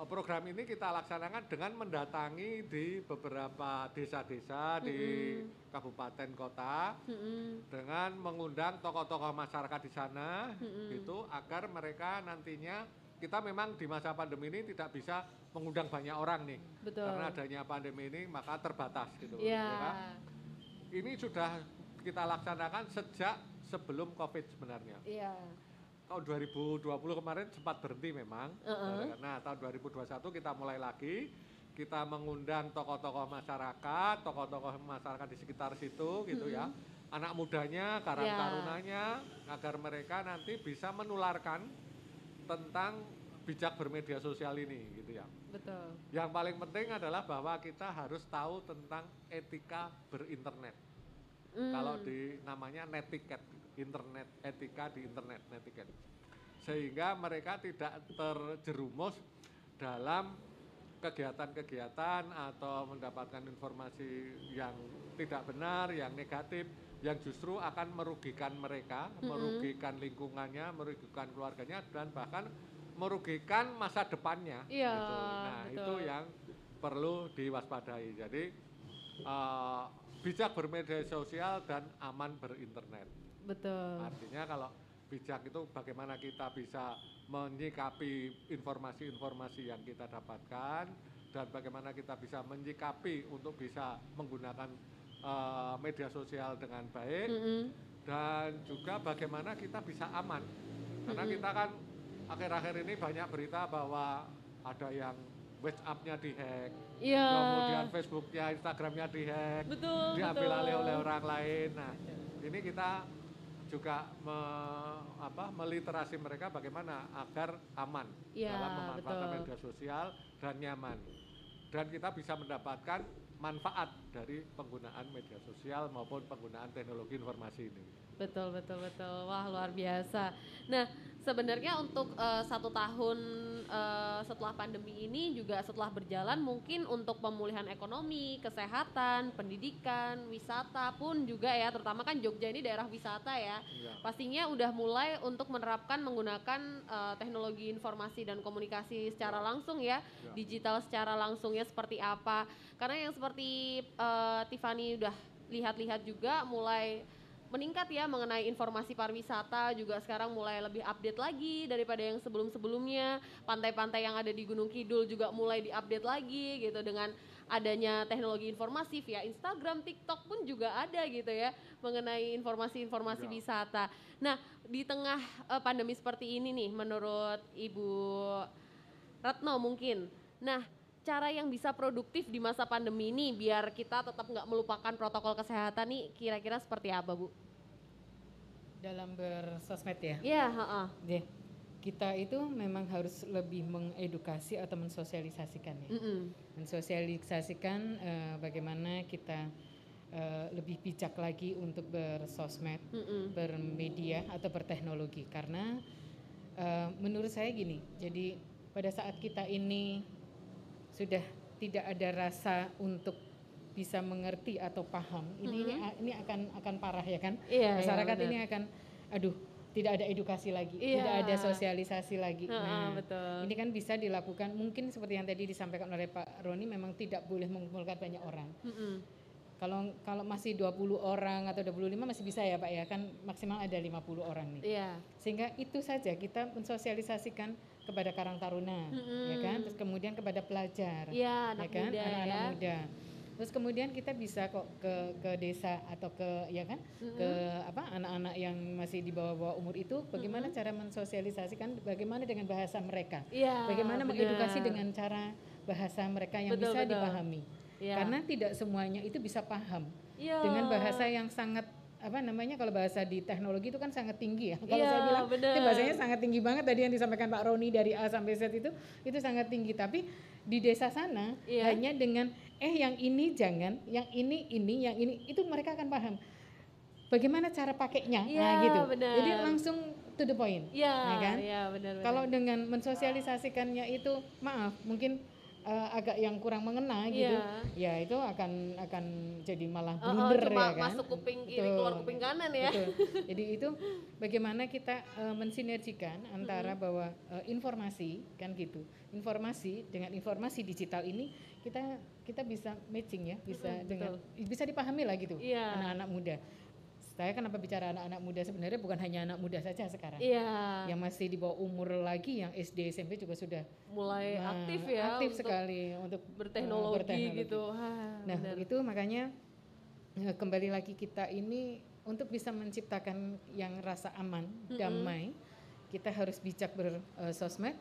F: Eh, Program ini kita laksanakan dengan mendatangi di beberapa desa-desa di kabupaten kota
D: Mm-mm.
F: dengan mengundang tokoh-tokoh masyarakat di sana
D: Mm-mm.
F: gitu agar mereka nantinya kita memang di masa pandemi ini tidak bisa mengundang banyak orang nih
D: Betul.
F: karena adanya pandemi ini maka terbatas gitu
D: Iya.
F: ya kan? Ini sudah kita laksanakan sejak sebelum Covid sebenarnya
D: Iya.
F: tahun 2020 kemarin sempat berhenti memang.
D: Uh-uh.
F: Nah, tahun 2021 kita mulai lagi. Kita mengundang tokoh-tokoh masyarakat, tokoh-tokoh masyarakat di sekitar situ gitu ya. Anak mudanya, karang
D: Ya.
F: tarunanya agar mereka nanti bisa menularkan tentang bijak bermedia sosial ini gitu ya.
D: Betul.
F: Yang paling penting adalah bahwa kita harus tahu tentang etika berinternet.
D: Mm.
F: Kalau di namanya netiquette, internet etika di internet netiquette. Sehingga mereka tidak terjerumus dalam kegiatan-kegiatan atau mendapatkan informasi yang tidak benar, yang negatif, yang justru akan merugikan mereka, merugikan lingkungannya, merugikan keluarganya dan bahkan merugikan masa depannya.
D: Iya,
F: gitu. Nah,
D: betul.
F: itu yang perlu diwaspadai. Jadi eh, bijak bermedia sosial dan aman berinternet.
D: Betul.
F: Artinya kalau bijak itu bagaimana kita bisa menyikapi informasi-informasi yang kita dapatkan dan bagaimana kita bisa menyikapi untuk bisa menggunakan eh, media sosial dengan baik
D: Mm-mm.
F: dan juga bagaimana kita bisa aman. Karena
D: Mm-mm.
F: kita kan akhir-akhir ini banyak berita bahwa ada yang WhatsApp-nya dihack,
D: Iya.
F: kemudian Facebook-nya, Instagram-nya dihack,
D: Betul,
F: diambil alih oleh orang lain. Nah, ini kita juga me- apa, meliterasi mereka bagaimana agar aman
D: Iya,
F: dalam memanfaatkan
D: betul.
F: media sosial dan nyaman. Dan kita bisa mendapatkan manfaat dari penggunaan media sosial maupun penggunaan teknologi informasi ini.
D: Betul, betul, betul. Wah, luar biasa. Nah, sebenarnya untuk eh, satu tahun eh, setelah pandemi ini juga setelah berjalan mungkin untuk pemulihan ekonomi, kesehatan, pendidikan, wisata pun juga ya, terutama kan Jogja ini daerah wisata ya.
F: Iya.
D: Pastinya udah mulai untuk menerapkan menggunakan eh, teknologi informasi dan komunikasi secara langsung ya,
F: Ya.
D: digital secara langsungnya seperti apa. Karena yang seperti eh, Tiffany udah lihat-lihat juga mulai meningkat ya mengenai informasi pariwisata juga sekarang mulai lebih update lagi daripada yang sebelum-sebelumnya. Pantai-pantai yang ada di Gunung Kidul juga mulai diupdate lagi gitu dengan adanya teknologi informasi via Instagram, TikTok pun juga ada gitu ya mengenai informasi-informasi
F: Ya.
D: wisata. Nah, di tengah eh, pandemi seperti ini nih menurut Ibu Retno mungkin. Nah, cara yang bisa produktif di masa pandemi ini biar kita tetap nggak melupakan protokol kesehatan nih kira-kira seperti apa Bu?
E: dalam bersosmed ya.
D: Iya, heeh.
E: Deh, kita itu memang harus lebih mengedukasi atau mensosialisasikan ya.
D: Mm-mm.
E: Mensosialisasikan eh, bagaimana kita eh, lebih bijak lagi untuk bersosmed,
D: Mm-mm.
E: bermedia atau berteknologi karena eh, menurut saya gini. Jadi pada saat kita ini sudah tidak ada rasa untuk bisa mengerti atau paham ini ini ini akan akan parah ya kan.
D: Iya, iya,
E: masyarakat
D: benar.
E: ini akan aduh tidak ada edukasi lagi
D: Iya.
E: tidak ada sosialisasi lagi
D: Heeh,
E: nah
D: betul.
E: ini kan bisa dilakukan mungkin seperti yang tadi disampaikan oleh Pak Roni memang tidak boleh mengumpulkan banyak orang
D: Mm-mm.
E: kalau kalau masih 20 orang atau 25 masih bisa ya Pak ya kan maksimal ada 50 orang nih
D: Iya.
E: sehingga itu saja kita mensosialisasikan kepada Karang Taruna ya kan terus kemudian kepada pelajar
D: Iya, anak
E: ya kan
D: muda
E: anak-anak
D: ya.
E: muda terus kemudian kita bisa kok ke ke desa atau ke ya kan ke apa anak-anak yang masih di bawah-bawah umur itu bagaimana cara mensosialisasikan bagaimana dengan bahasa mereka
D: Iya,
E: bagaimana mengedukasi
D: benar.
E: dengan cara bahasa mereka yang
D: Betul,
E: bisa
D: betul.
E: dipahami
D: Iya.
E: karena tidak semuanya itu bisa paham
D: Iya.
E: dengan bahasa yang sangat apa namanya kalau bahasa di teknologi itu kan sangat tinggi ya kalau
D: Iya,
E: saya bilang
D: benar.
E: itu bahasanya sangat tinggi banget tadi yang disampaikan Pak Roni dari A sampai Z itu itu sangat tinggi tapi di desa sana
D: Iya.
E: hanya dengan eh yang ini jangan yang ini ini yang ini itu mereka akan paham bagaimana cara pakainya nah
D: Iya,
E: gitu
D: benar.
E: jadi langsung to the point
D: Iya,
E: ya kan
D: iya benar.
E: kalau dengan mensosialisasikannya itu maaf mungkin eh, agak yang kurang mengena gitu
D: Iya.
E: ya itu akan akan jadi malah
D: Oh, oh,
E: blunder
D: cuma
E: ya kan
D: masuk kuping kiri
E: Betul.
D: keluar kuping kanan ya.
E: Betul. Jadi itu bagaimana kita eh, mensinergikan antara bahwa eh, informasi kan gitu. Informasi dengan informasi digital ini kita kita bisa matching ya, bisa dengan bisa dipahami lah gitu
D: Iya.
E: anak-anak muda. Saya kenapa bicara anak-anak muda sebenarnya bukan hanya anak muda saja sekarang.
D: Iya.
E: Yang masih di bawah umur lagi yang SD SMP juga sudah
D: Mulai
E: nah,
D: aktif ya
E: aktif
D: untuk
E: sekali untuk eh,
D: berteknologi,
E: berteknologi.
D: gitu. Hah,
E: Nah,
D: benar.
E: itu makanya eh, kembali lagi kita ini untuk bisa menciptakan yang rasa aman, damai, kita harus bijak bersosmed.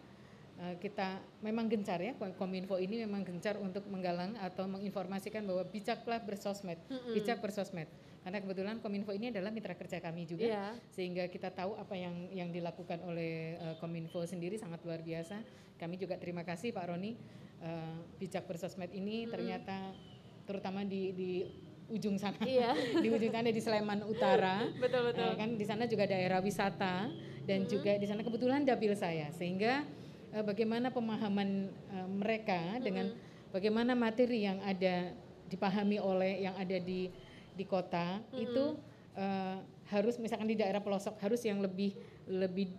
E: Eh, kita memang gencar ya, Kominfo ini memang gencar untuk menggalang atau menginformasikan bahwa bijaklah bersosmed, bijak bersosmed. Karena kebetulan Kominfo ini adalah mitra kerja kami juga,
D: Iya.
E: sehingga kita tahu apa yang yang dilakukan oleh eh, Kominfo sendiri sangat luar biasa. Kami juga terima kasih Pak Roni, eh, bijak bersosmed ini ternyata terutama di di ujung sana,
D: Iya.
E: di ujung sana di Sleman Utara,
D: Betul, betul.
E: Eh, kan di sana juga daerah wisata dan juga di sana kebetulan dapil saya, sehingga eh, bagaimana pemahaman eh, mereka dengan bagaimana materi yang ada dipahami oleh yang ada di di kota itu eh, harus misalkan di daerah pelosok harus yang lebih lebih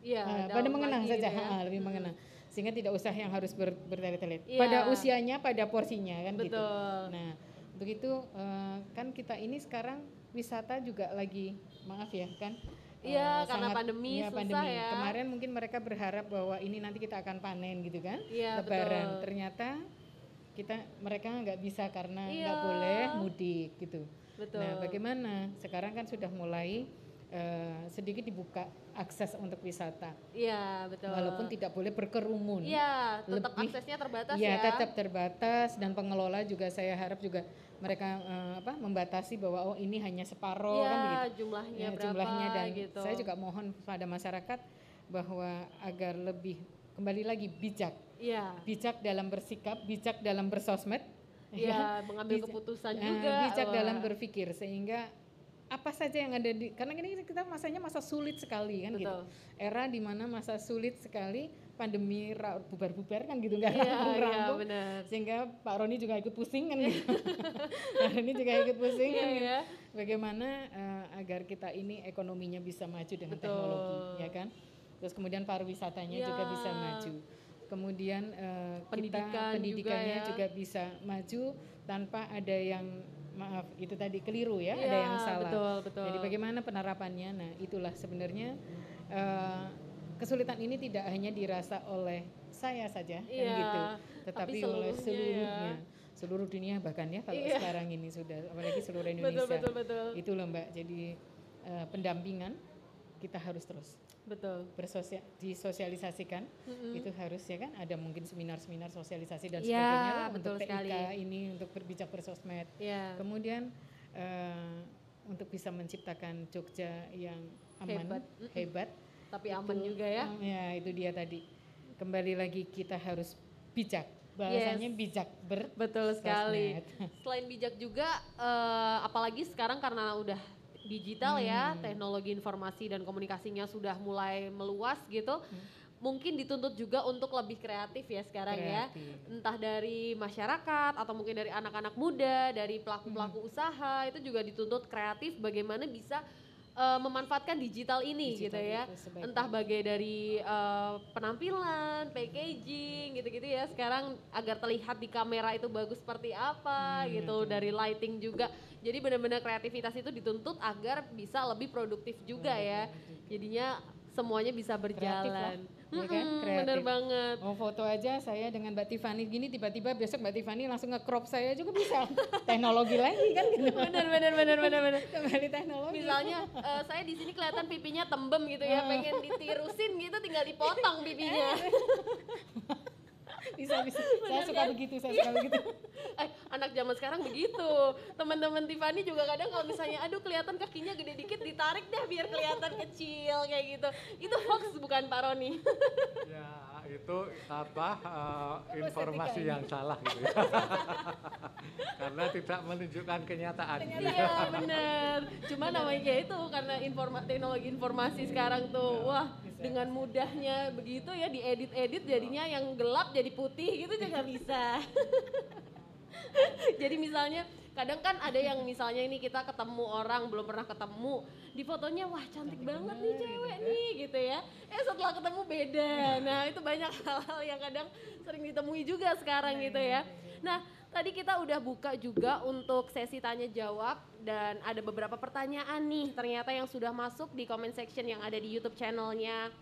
E: eh,
D: dalam
E: pada mengenang
D: lagi
E: saja,
D: gitu ya.
E: ha, lebih mengenang sehingga tidak usah yang harus ber, bertele-tele.
D: Iya.
E: Pada usianya, pada porsinya kan gitu.
D: Betul.
E: Nah, untuk itu eh, kan kita ini sekarang wisata juga lagi maaf ya kan.
D: Iya, karena pandemi
E: iya,
D: susah ya.
E: Kemarin mungkin mereka berharap bahwa ini nanti kita akan panen gitu kan.
D: Iya,
E: Lebaran.
D: betul.
E: Ternyata kita mereka nggak bisa karena nggak
D: Iya.
E: boleh mudik gitu.
D: Betul.
E: Nah, bagaimana? Sekarang kan sudah mulai eh, sedikit dibuka akses untuk wisata.
D: Iya, betul.
E: Walaupun tidak boleh berkerumun.
D: Iya, tetap
E: Lebih-
D: aksesnya terbatas
E: Iya,
D: ya.
E: tetap terbatas dan pengelola juga saya harap juga mereka eh, apa membatasi bahwa oh ini hanya separoh
D: Iya,
E: kan begitu.
D: jumlahnya
E: Ya,
D: berapa
E: jumlahnya dan
D: gitu.
E: saya juga mohon pada masyarakat bahwa agar lebih kembali lagi bijak.
D: Iya.
E: Bijak dalam bersikap, bijak dalam bersosmed.
D: Iya, mengambil
E: Bijak-
D: keputusan
E: Nah,
D: juga.
E: bijak
D: Wah.
E: dalam berpikir sehingga apa saja yang ada di karena ini kita masanya masa sulit sekali kan gitu
D: Betul.
E: era di mana masa sulit sekali pandemi bubar-bubar kan gitu nggak
D: Iya, iya,
E: rampung-rampung
D: benar.
E: sehingga Pak Roni juga ikut pusing kan gitu Pak Roni juga ikut pusing
D: Iya,
E: kan gitu.
D: iya.
E: bagaimana eh, agar kita ini ekonominya bisa maju dengan
D: Betul.
E: teknologi ya kan terus kemudian pariwisatanya juga
D: Iya.
E: bisa maju kemudian eh,
D: Pendidikan
E: kita pendidikannya
D: juga ya.
E: juga bisa maju tanpa ada yang maaf itu tadi keliru ya ada
D: Iya,
E: yang salah
D: betul, betul.
E: jadi bagaimana penerapannya nah itulah sebenarnya eh, kesulitan ini tidak hanya dirasa oleh saya saja kan
D: Iya,
E: gitu
D: tapi
E: tetapi oleh
D: seluruhnya ya.
E: seluruh dunia bahkan ya kalau
D: Iya.
E: sekarang ini sudah apalagi seluruh
D: Betul,
E: Indonesia
D: betul, betul.
E: itu loh mbak jadi eh, pendampingan kita harus terus
D: Betul.
E: bersosia disosialisasikan itu harus ya kan ada mungkin seminar-seminar sosialisasi dan
D: Iya,
E: sebagainya lah
D: betul
E: untuk
D: sekali.
E: ini untuk berbijak bersosmed
D: Iya.
E: kemudian eh, untuk bisa menciptakan Jogja yang aman
D: Hebat.
E: hebat,
D: Tapi aman
E: itu-
D: juga ya.
E: mm, ya itu dia tadi kembali lagi kita harus bijak bahasanya bijak ber
D: Betul sekali.
E: sosmed.
D: Selain bijak juga, eh, apalagi sekarang karena udah digital ya,
E: Hmm.
D: teknologi informasi dan komunikasinya sudah mulai meluas gitu. mungkin dituntut juga untuk lebih kreatif ya sekarang ya.
E: Kreatif.
D: Entah dari masyarakat atau mungkin dari anak-anak muda, dari pelaku-pelaku usaha itu juga dituntut kreatif bagaimana bisa eh, memanfaatkan digital ini
E: Digital
D: gitu ya. Entah bagai dari eh, penampilan, packaging gitu-gitu ya. Sekarang agar terlihat di kamera itu bagus seperti apa
E: Hmm,
D: gitu, dari lighting juga. Jadi benar-benar kreativitas itu dituntut agar bisa lebih produktif juga ya. Jadinya semuanya bisa berjalan.
E: Ya kan? Kreatif.
D: bener banget.
E: Mau foto aja saya dengan Mbak Tiffany gini tiba-tiba besok Mbak Tiffany langsung nge-crop saya juga bisa. Teknologi lagi kan gitu.
D: Bener bener bener bener bener.
E: Kembali teknologi.
D: Misalnya eh, saya di sini kelihatan pipinya tembem gitu ya, pengen ditirusin gitu tinggal dipotong pipinya.
E: bisa bisa. Saya suka
D: kan?
E: begitu, saya suka begitu.
D: eh, anak zaman sekarang begitu. Teman-teman Tiffany juga kadang kalau misalnya aduh kelihatan kakinya gede dikit ditarik deh biar kelihatan kecil kayak gitu. Itu hoax bukan Pak Roni.
F: Ya itu apa eh, informasi yang salah gitu ya. Karena tidak menunjukkan kenyataan.
D: Iya bener. Cuma namanya itu karena informa teknologi informasi sekarang tuh, wah dengan mudahnya begitu ya diedit-edit jadinya yang gelap jadi putih gitu juga bisa. jadi misalnya kadang kan ada yang misalnya ini kita ketemu orang belum pernah ketemu di fotonya wah cantik, banget nih cewek nih gitu ya. Eh setelah ketemu beda. Nah itu banyak hal-hal yang kadang sering ditemui juga sekarang gitu ya. Nah tadi kita udah buka juga untuk sesi tanya jawab dan ada beberapa pertanyaan nih ternyata yang sudah masuk di comment section yang ada di YouTube channelnya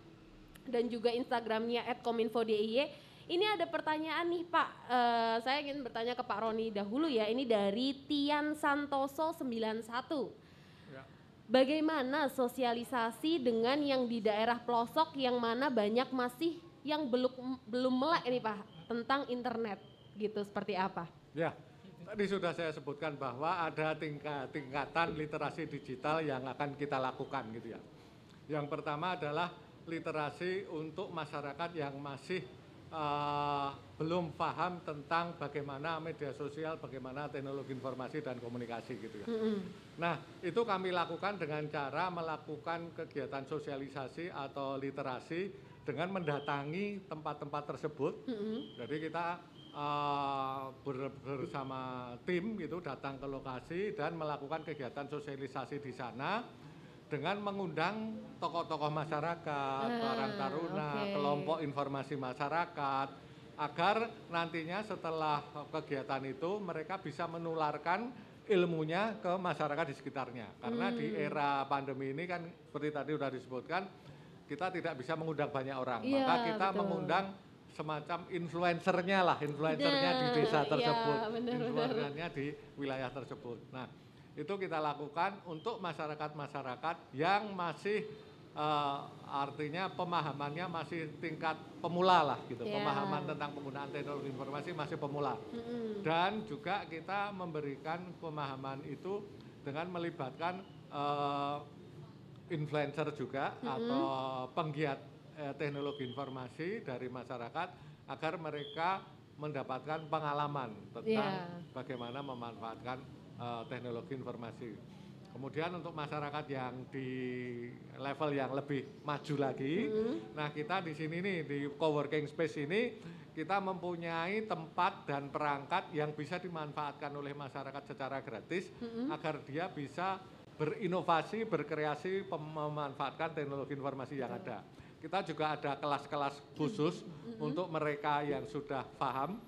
D: dan juga Instagramnya @kominfo.diy. Ini ada pertanyaan nih Pak, Eh, saya ingin bertanya ke Pak Roni dahulu ya. Ini dari Tian Santoso 91.
F: Ya.
D: Bagaimana sosialisasi dengan yang di daerah pelosok yang mana banyak masih yang belum belum melek ini Pak tentang internet gitu seperti apa?
F: Ya, tadi sudah saya sebutkan bahwa ada tingkat tingkatan literasi digital yang akan kita lakukan gitu ya. Yang pertama adalah literasi untuk masyarakat yang masih eh, belum paham tentang bagaimana media sosial, bagaimana teknologi informasi dan komunikasi gitu ya. Nah, itu kami lakukan dengan cara melakukan kegiatan sosialisasi atau literasi dengan mendatangi tempat-tempat tersebut. Jadi kita eh, ber- bersama tim gitu datang ke lokasi dan melakukan kegiatan sosialisasi di sana dengan mengundang tokoh-tokoh masyarakat,
D: Ah,
F: orang taruna,
D: oke.
F: kelompok informasi masyarakat agar nantinya setelah kegiatan itu mereka bisa menularkan ilmunya ke masyarakat di sekitarnya. Karena di
D: Hmm.
F: era pandemi ini kan seperti tadi sudah disebutkan kita tidak bisa mengundang banyak orang,
D: Iya,
F: maka kita
D: betul.
F: mengundang semacam influencernya lah, influencernya di
D: Nah,
F: desa
D: iya,
F: tersebut,
D: benar-benar.
F: influencernya di wilayah tersebut. Nah, itu kita lakukan untuk masyarakat-masyarakat yang masih eh, artinya pemahamannya masih tingkat pemula lah gitu,
D: Iya.
F: pemahaman tentang penggunaan teknologi informasi masih pemula.
D: Mm-mm.
F: Dan juga kita memberikan pemahaman itu dengan melibatkan eh, influencer juga atau penggiat teknologi informasi dari masyarakat agar mereka mendapatkan pengalaman tentang
D: Iya.
F: bagaimana memanfaatkan eh, teknologi informasi. Kemudian untuk masyarakat yang di level yang lebih maju lagi, nah kita di sini nih di coworking space ini kita mempunyai tempat dan perangkat yang bisa dimanfaatkan oleh masyarakat secara gratis agar dia bisa berinovasi, berkreasi, memanfaatkan teknologi informasi yang ada. Kita juga ada kelas-kelas khusus untuk mereka yang sudah paham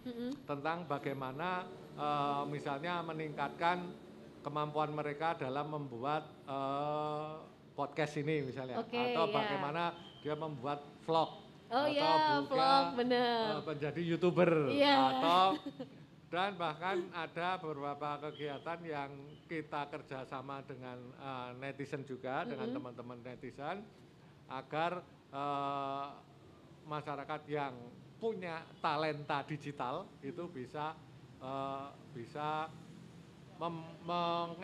F: tentang bagaimana eh, misalnya meningkatkan kemampuan mereka dalam membuat eh, podcast ini misalnya
D: Oke,
F: atau
D: ya.
F: bagaimana dia membuat vlog
D: Oh
F: atau
D: ya,
F: juga,
D: vlog bener.
F: eh, menjadi youtuber
D: Iya.
F: atau dan bahkan ada beberapa kegiatan yang kita kerjasama dengan eh, netizen juga dengan teman-teman netizen agar eh, masyarakat yang punya talenta digital itu bisa eh, bisa mem- meng-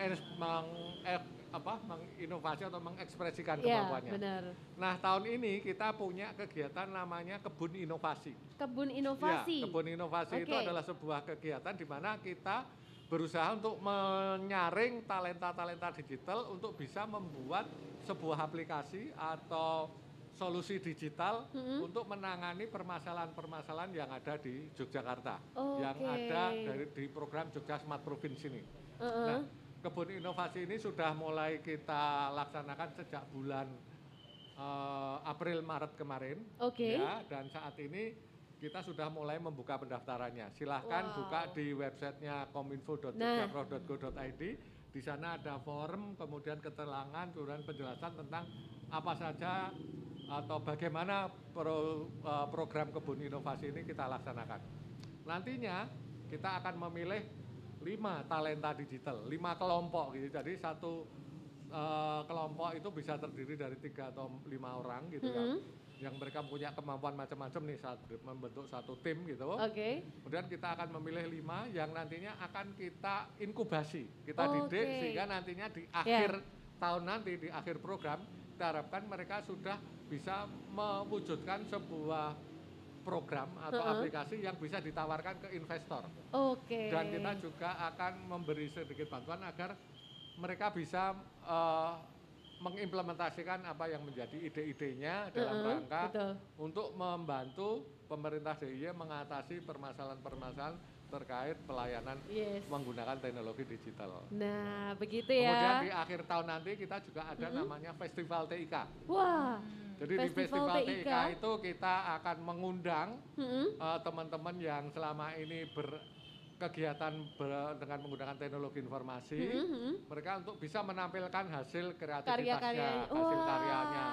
F: eh, apa, menginovasi atau mengekspresikan
D: Iya,
F: kemampuannya.
D: benar.
F: Nah tahun ini kita punya kegiatan namanya kebun inovasi.
D: Kebun inovasi.
F: Ya, kebun inovasi itu
D: Oke.
F: adalah sebuah kegiatan di mana kita berusaha untuk menyaring talenta-talenta digital untuk bisa membuat sebuah aplikasi atau solusi digital
D: Mm-mm.
F: untuk menangani permasalahan-permasalahan yang ada di Yogyakarta,
D: Oke.
F: yang ada dari di program Jogja Smart Province ini.
D: Heeh.
F: Nah, kebun inovasi ini sudah mulai kita laksanakan sejak bulan eh, April Maret kemarin.
D: Oke.
F: Ya, dan saat ini kita sudah mulai membuka pendaftarannya. Silahkan
D: Wow.
F: buka di websitenya kominfo.jogja.go.id. Di sana ada forum, kemudian keterangan, kemudian penjelasan tentang apa saja atau bagaimana pro- eh, program kebun inovasi ini kita laksanakan. Nantinya kita akan memilih lima talenta digital, lima kelompok gitu. Jadi satu eh, kelompok itu bisa terdiri dari tiga atau lima orang gitu ya,
D: Mm-mm.
F: yang mereka punya kemampuan macam-macam nih saat membentuk satu tim gitu.
D: Oke.
F: Kemudian kita akan memilih lima yang nantinya akan kita inkubasi, kita
D: Oke. Ya.
F: didik sehingga nantinya di akhir tahun nanti di akhir program kita harapkan mereka sudah bisa mewujudkan sebuah program atau
D: Heeh.
F: aplikasi yang bisa ditawarkan ke investor.
D: Oke.
F: Dan kita juga akan memberi sedikit bantuan agar mereka bisa eh, mengimplementasikan apa yang menjadi ide-idenya dalam
D: Heeh,
F: rangka
D: betul.
F: untuk membantu pemerintah DIY mengatasi permasalahan-permasalahan terkait pelayanan
D: Yes.
F: menggunakan teknologi digital.
D: Nah, begitu
F: Kemudian di
D: ya.
F: akhir tahun nanti kita juga ada namanya Festival TIK.
D: Wah.
F: Jadi di
D: Festival
F: Festival
D: TIK.
F: TIK itu kita akan mengundang eh, teman-teman yang selama ini berkegiatan ber- dengan menggunakan teknologi informasi,
D: Mm-mm.
F: mereka untuk bisa menampilkan hasil kreativitasnya,
D: Karya-karyanya.
F: hasil
D: Wah,
F: karyanya,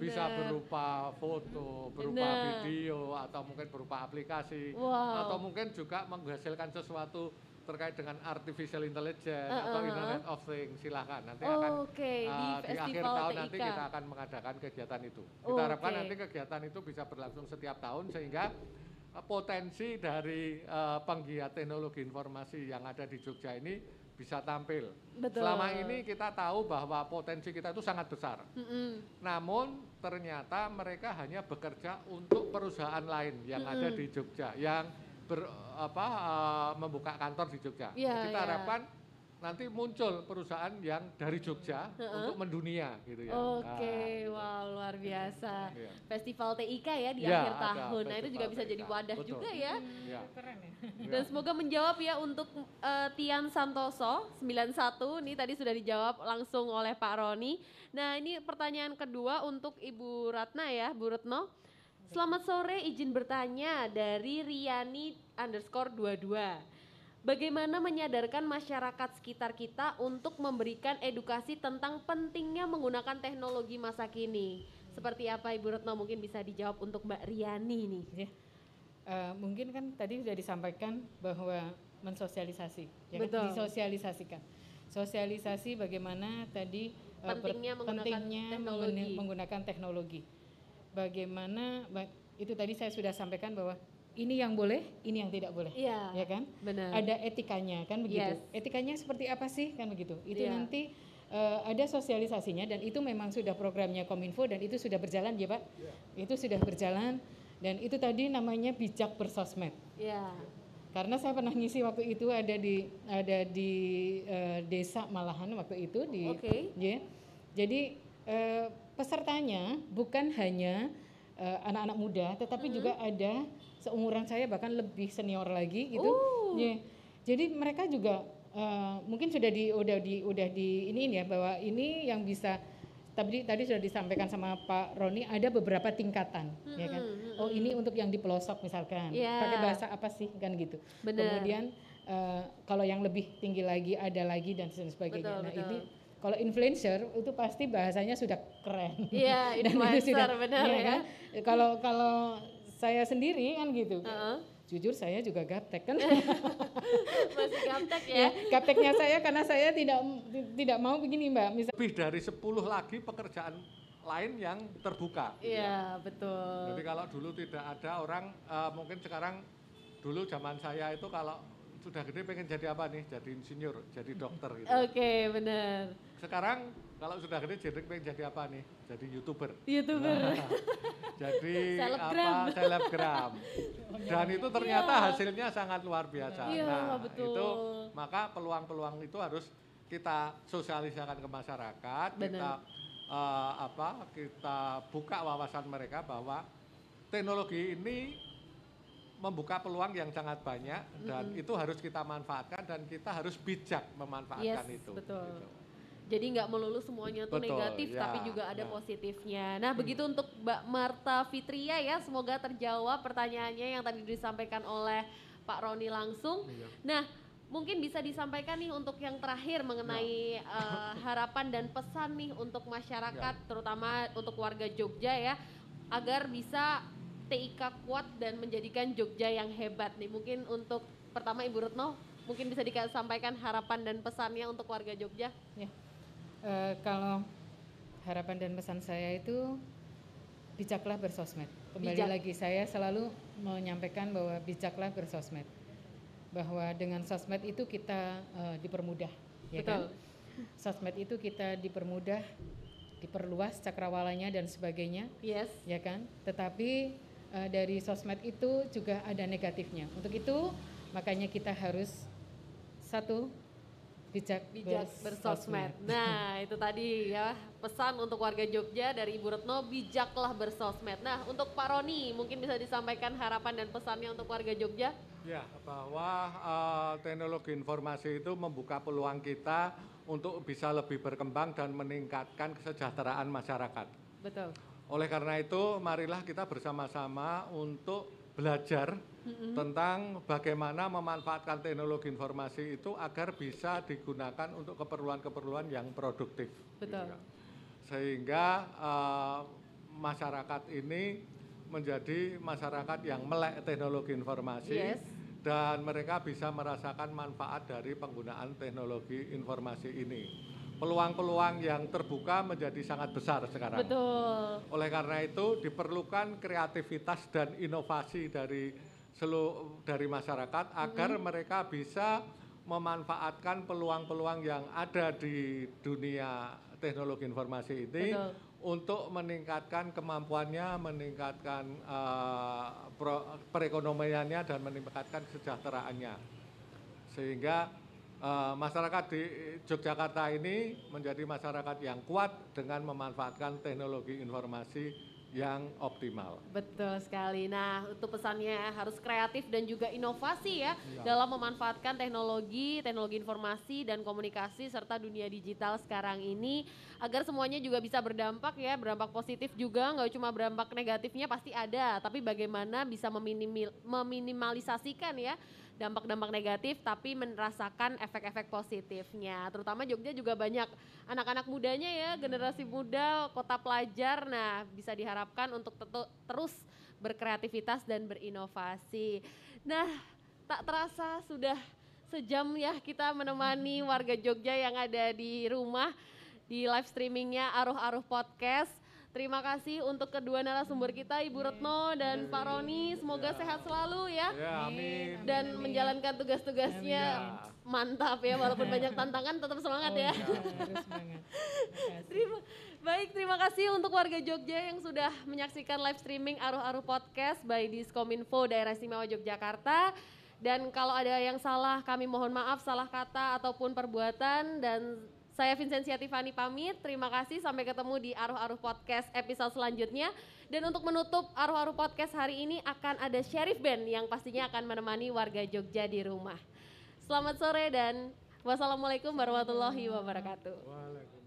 F: bisa
D: bener.
F: berupa foto, berupa
D: Bener.
F: video, atau mungkin berupa aplikasi,
D: Wow.
F: atau mungkin juga menghasilkan sesuatu terkait dengan artificial intelligence
D: Uh,
F: atau
D: uh, uh.
F: Internet of Things, silahkan nanti akan
D: Oke, di
F: uh, di akhir tahun
D: TIK.
F: nanti kita akan mengadakan kegiatan itu. Kita harapkan
D: Oke.
F: nanti kegiatan itu bisa berlangsung setiap tahun sehingga uh, potensi dari uh, penggiat teknologi informasi yang ada di Jogja ini bisa tampil.
D: Betul.
F: Selama ini kita tahu bahwa potensi kita itu sangat besar.
D: Mm-mm.
F: Namun ternyata mereka hanya bekerja untuk perusahaan lain yang ada di Jogja yang ber, apa uh, membuka kantor di Jogja.
D: Iya,
F: kita
D: iya.
F: harapkan nanti muncul perusahaan yang dari Jogja
D: Heeh.
F: untuk mendunia gitu ya.
D: Oke, wah luar biasa.
F: Iya.
D: Festival TIK ya di
F: Ya,
D: akhir tahun. Nah, itu juga bisa jadi
F: TIK.
D: wadah
F: Betul.
D: juga ya.
F: Ya.
E: Keren ya.
D: Dan semoga menjawab ya untuk eh, Tian Santoso 91 nih tadi sudah dijawab langsung oleh Pak Roni. Nah, ini pertanyaan kedua untuk Ibu Ratna ya, Bu Retno. Selamat sore, izin bertanya dari Riani underscore 22. Bagaimana menyadarkan masyarakat sekitar kita untuk memberikan edukasi tentang pentingnya menggunakan teknologi masa kini? Seperti apa Ibu Retno mungkin bisa dijawab untuk Mbak Riani nih.
E: Ya. Eh, mungkin kan tadi sudah disampaikan bahwa mensosialisasi, ya kan? Disosialisasikan. Sosialisasi bagaimana tadi eh,
D: Pentingnya menggunakan
E: pentingnya
D: teknologi.
E: mengguna- menggunakan teknologi. Bagaimana ba- itu tadi saya sudah sampaikan bahwa ini yang boleh, ini yang tidak boleh.
D: Iya.
E: Ya kan?
D: Benar.
E: Ada etikanya kan begitu.
D: Yes.
E: Etikanya seperti apa sih kan begitu. Itu
D: Iya.
E: nanti eh, ada sosialisasinya dan itu memang sudah programnya Kominfo dan itu sudah berjalan ya Pak. Itu sudah berjalan dan itu tadi namanya bijak bersosmed.
D: Ya.
E: Karena saya pernah ngisi waktu itu ada di ada di eh, desa malahan waktu itu di
D: Oke.
E: ya. Jadi eh, pesertanya bukan hanya eh, anak-anak muda tetapi juga ada seumuran saya bahkan lebih senior lagi gitu.
D: Uh.
E: Ya. Jadi mereka juga eh, mungkin sudah di udah di udah di ini ya bahwa ini yang bisa tadi tadi sudah disampaikan sama Pak Roni ada beberapa tingkatan ya kan. Oh ini untuk yang di pelosok misalkan.
D: Iya.
E: Pakai bahasa apa sih kan gitu.
D: Benar.
E: Kemudian eh, kalau yang lebih tinggi lagi ada lagi dan sebagainya.
D: Betul,
E: nah
D: betul.
E: ini kalau influencer itu pasti bahasanya sudah keren.
D: Iya,
E: Dan itu
D: influencer, benar
E: iya
D: ya.
E: kan? Kalau kalau saya sendiri kan gitu.
D: Heeh.
E: Jujur saya juga gaptek kan.
D: Masih gaptek ya.
E: ya, gapteknya saya karena saya tidak tidak mau begini Mbak. Misal
F: Lebih dari 10 lagi pekerjaan lain yang terbuka.
D: Iya, betul.
F: Jadi kalau dulu tidak ada orang eh, mungkin sekarang dulu zaman saya itu kalau sudah gede pengen jadi apa nih? Jadi insinyur, jadi dokter gitu.
D: Oke, benar.
F: Sekarang kalau sudah gede jadi pengen jadi apa nih? Jadi youtuber.
D: YouTuber.
F: jadi
D: Selebgram.
F: apa? Selebgram. Dan itu ternyata hasilnya sangat luar biasa.
D: Iya,
F: nah,
D: betul.
F: itu maka peluang-peluang itu harus kita sosialisasikan ke masyarakat, kita
D: Benar.
F: eh, apa kita buka wawasan mereka bahwa teknologi ini membuka peluang yang sangat banyak dan itu harus kita manfaatkan dan kita harus bijak memanfaatkan
D: Yes,
F: itu.
D: betul.
F: gitu.
D: Jadi nggak melulu semuanya tuh
F: Betul,
D: negatif,
F: ya,
D: tapi juga ada
F: ya.
D: positifnya. Nah, begitu untuk Mbak Marta Fitria ya, semoga terjawab pertanyaannya yang tadi disampaikan oleh Pak Roni langsung.
F: Iya.
D: Nah, mungkin bisa disampaikan nih untuk yang terakhir mengenai eh, harapan dan pesan nih untuk masyarakat, terutama untuk warga Jogja ya, agar bisa TIK kuat dan menjadikan Jogja yang hebat nih. Mungkin untuk pertama Ibu Retno, mungkin bisa disampaikan harapan dan pesannya untuk warga Jogja.
E: Ya. Eh, kalau harapan dan pesan saya itu bijaklah bersosmed. Kembali
D: Bijak.
E: lagi saya selalu menyampaikan bahwa bijaklah bersosmed. Bahwa dengan sosmed itu kita eh, dipermudah, ya kan? Sosmed itu kita dipermudah, diperluas cakrawalanya dan sebagainya,
D: Yes.
E: ya kan? Tetapi eh, dari sosmed itu juga ada negatifnya. Untuk itu makanya kita harus satu bijak,
D: bijak bersosmed. Nah, itu tadi ya pesan untuk warga Jogja dari Ibu Retno, bijaklah bersosmed. Nah, untuk Pak Roni, mungkin bisa disampaikan harapan dan pesannya untuk warga Jogja?
F: Ya, bahwa eh, teknologi informasi itu membuka peluang kita untuk bisa lebih berkembang dan meningkatkan kesejahteraan masyarakat.
D: Betul.
F: Oleh karena itu, marilah kita bersama-sama untuk belajar tentang bagaimana memanfaatkan teknologi informasi itu agar bisa digunakan untuk keperluan-keperluan yang produktif.
D: Betul.
F: Gitu ya. Sehingga eh, masyarakat ini menjadi masyarakat yang melek teknologi informasi
D: Yes.
F: dan mereka bisa merasakan manfaat dari penggunaan teknologi informasi ini. Peluang-peluang yang terbuka menjadi sangat besar sekarang.
D: Betul.
F: Oleh karena itu diperlukan kreativitas dan inovasi dari seluruh dari masyarakat agar mereka bisa memanfaatkan peluang-peluang yang ada di dunia teknologi informasi ini
D: Betul.
F: untuk meningkatkan kemampuannya, meningkatkan pro- perekonomiannya dan meningkatkan kesejahteraannya. Sehingga eh, masyarakat di Yogyakarta ini menjadi masyarakat yang kuat dengan memanfaatkan teknologi informasi yang optimal.
D: Betul sekali. Nah, itu pesannya harus kreatif dan juga inovasi ya dalam memanfaatkan teknologi, teknologi informasi dan komunikasi serta dunia digital sekarang ini agar semuanya juga bisa berdampak ya, berdampak positif juga, nggak cuma berdampak negatifnya pasti ada, tapi bagaimana bisa meminimalisasikan ya dampak-dampak negatif tapi merasakan efek-efek positifnya. Terutama Jogja juga banyak anak-anak mudanya ya, generasi muda, kota pelajar. Nah, bisa diharapkan untuk terus berkreativitas dan berinovasi. Nah, tak terasa sudah sejam ya kita menemani warga Jogja yang ada di rumah di live streamingnya Aruh Aruh Podcast. Terima kasih untuk kedua narasumber kita Ibu Retno dan Pak Roni. Semoga sehat selalu ya
F: Ya, amin.
D: dan menjalankan tugas-tugasnya mantap ya walaupun banyak tantangan tetap semangat ya.
E: harus semangat.
D: Terima baik terima kasih untuk warga Jogja yang sudah menyaksikan live streaming Aruh Aruh Podcast by Diskominfo Daerah Istimewa Yogyakarta. Dan kalau ada yang salah kami mohon maaf salah kata ataupun perbuatan dan saya Vincentia Tiffany pamit. Terima kasih sampai ketemu di Aruh Aruh Podcast episode selanjutnya. Dan untuk menutup Aruh Aruh Podcast hari ini akan ada Sheriff Band yang pastinya akan menemani warga Jogja di rumah. Selamat sore dan wassalamualaikum warahmatullahi wabarakatuh.
C: Kau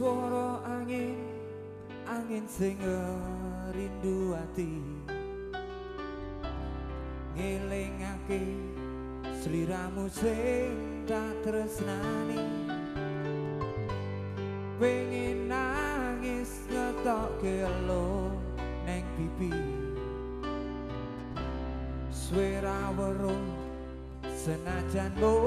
G: Suara angin Angin sing rindu ati. Ngelingake Sliramu sing tak tresnani. Pengen nangis ngetokke elo neng pipi. Swera weruh senajan mung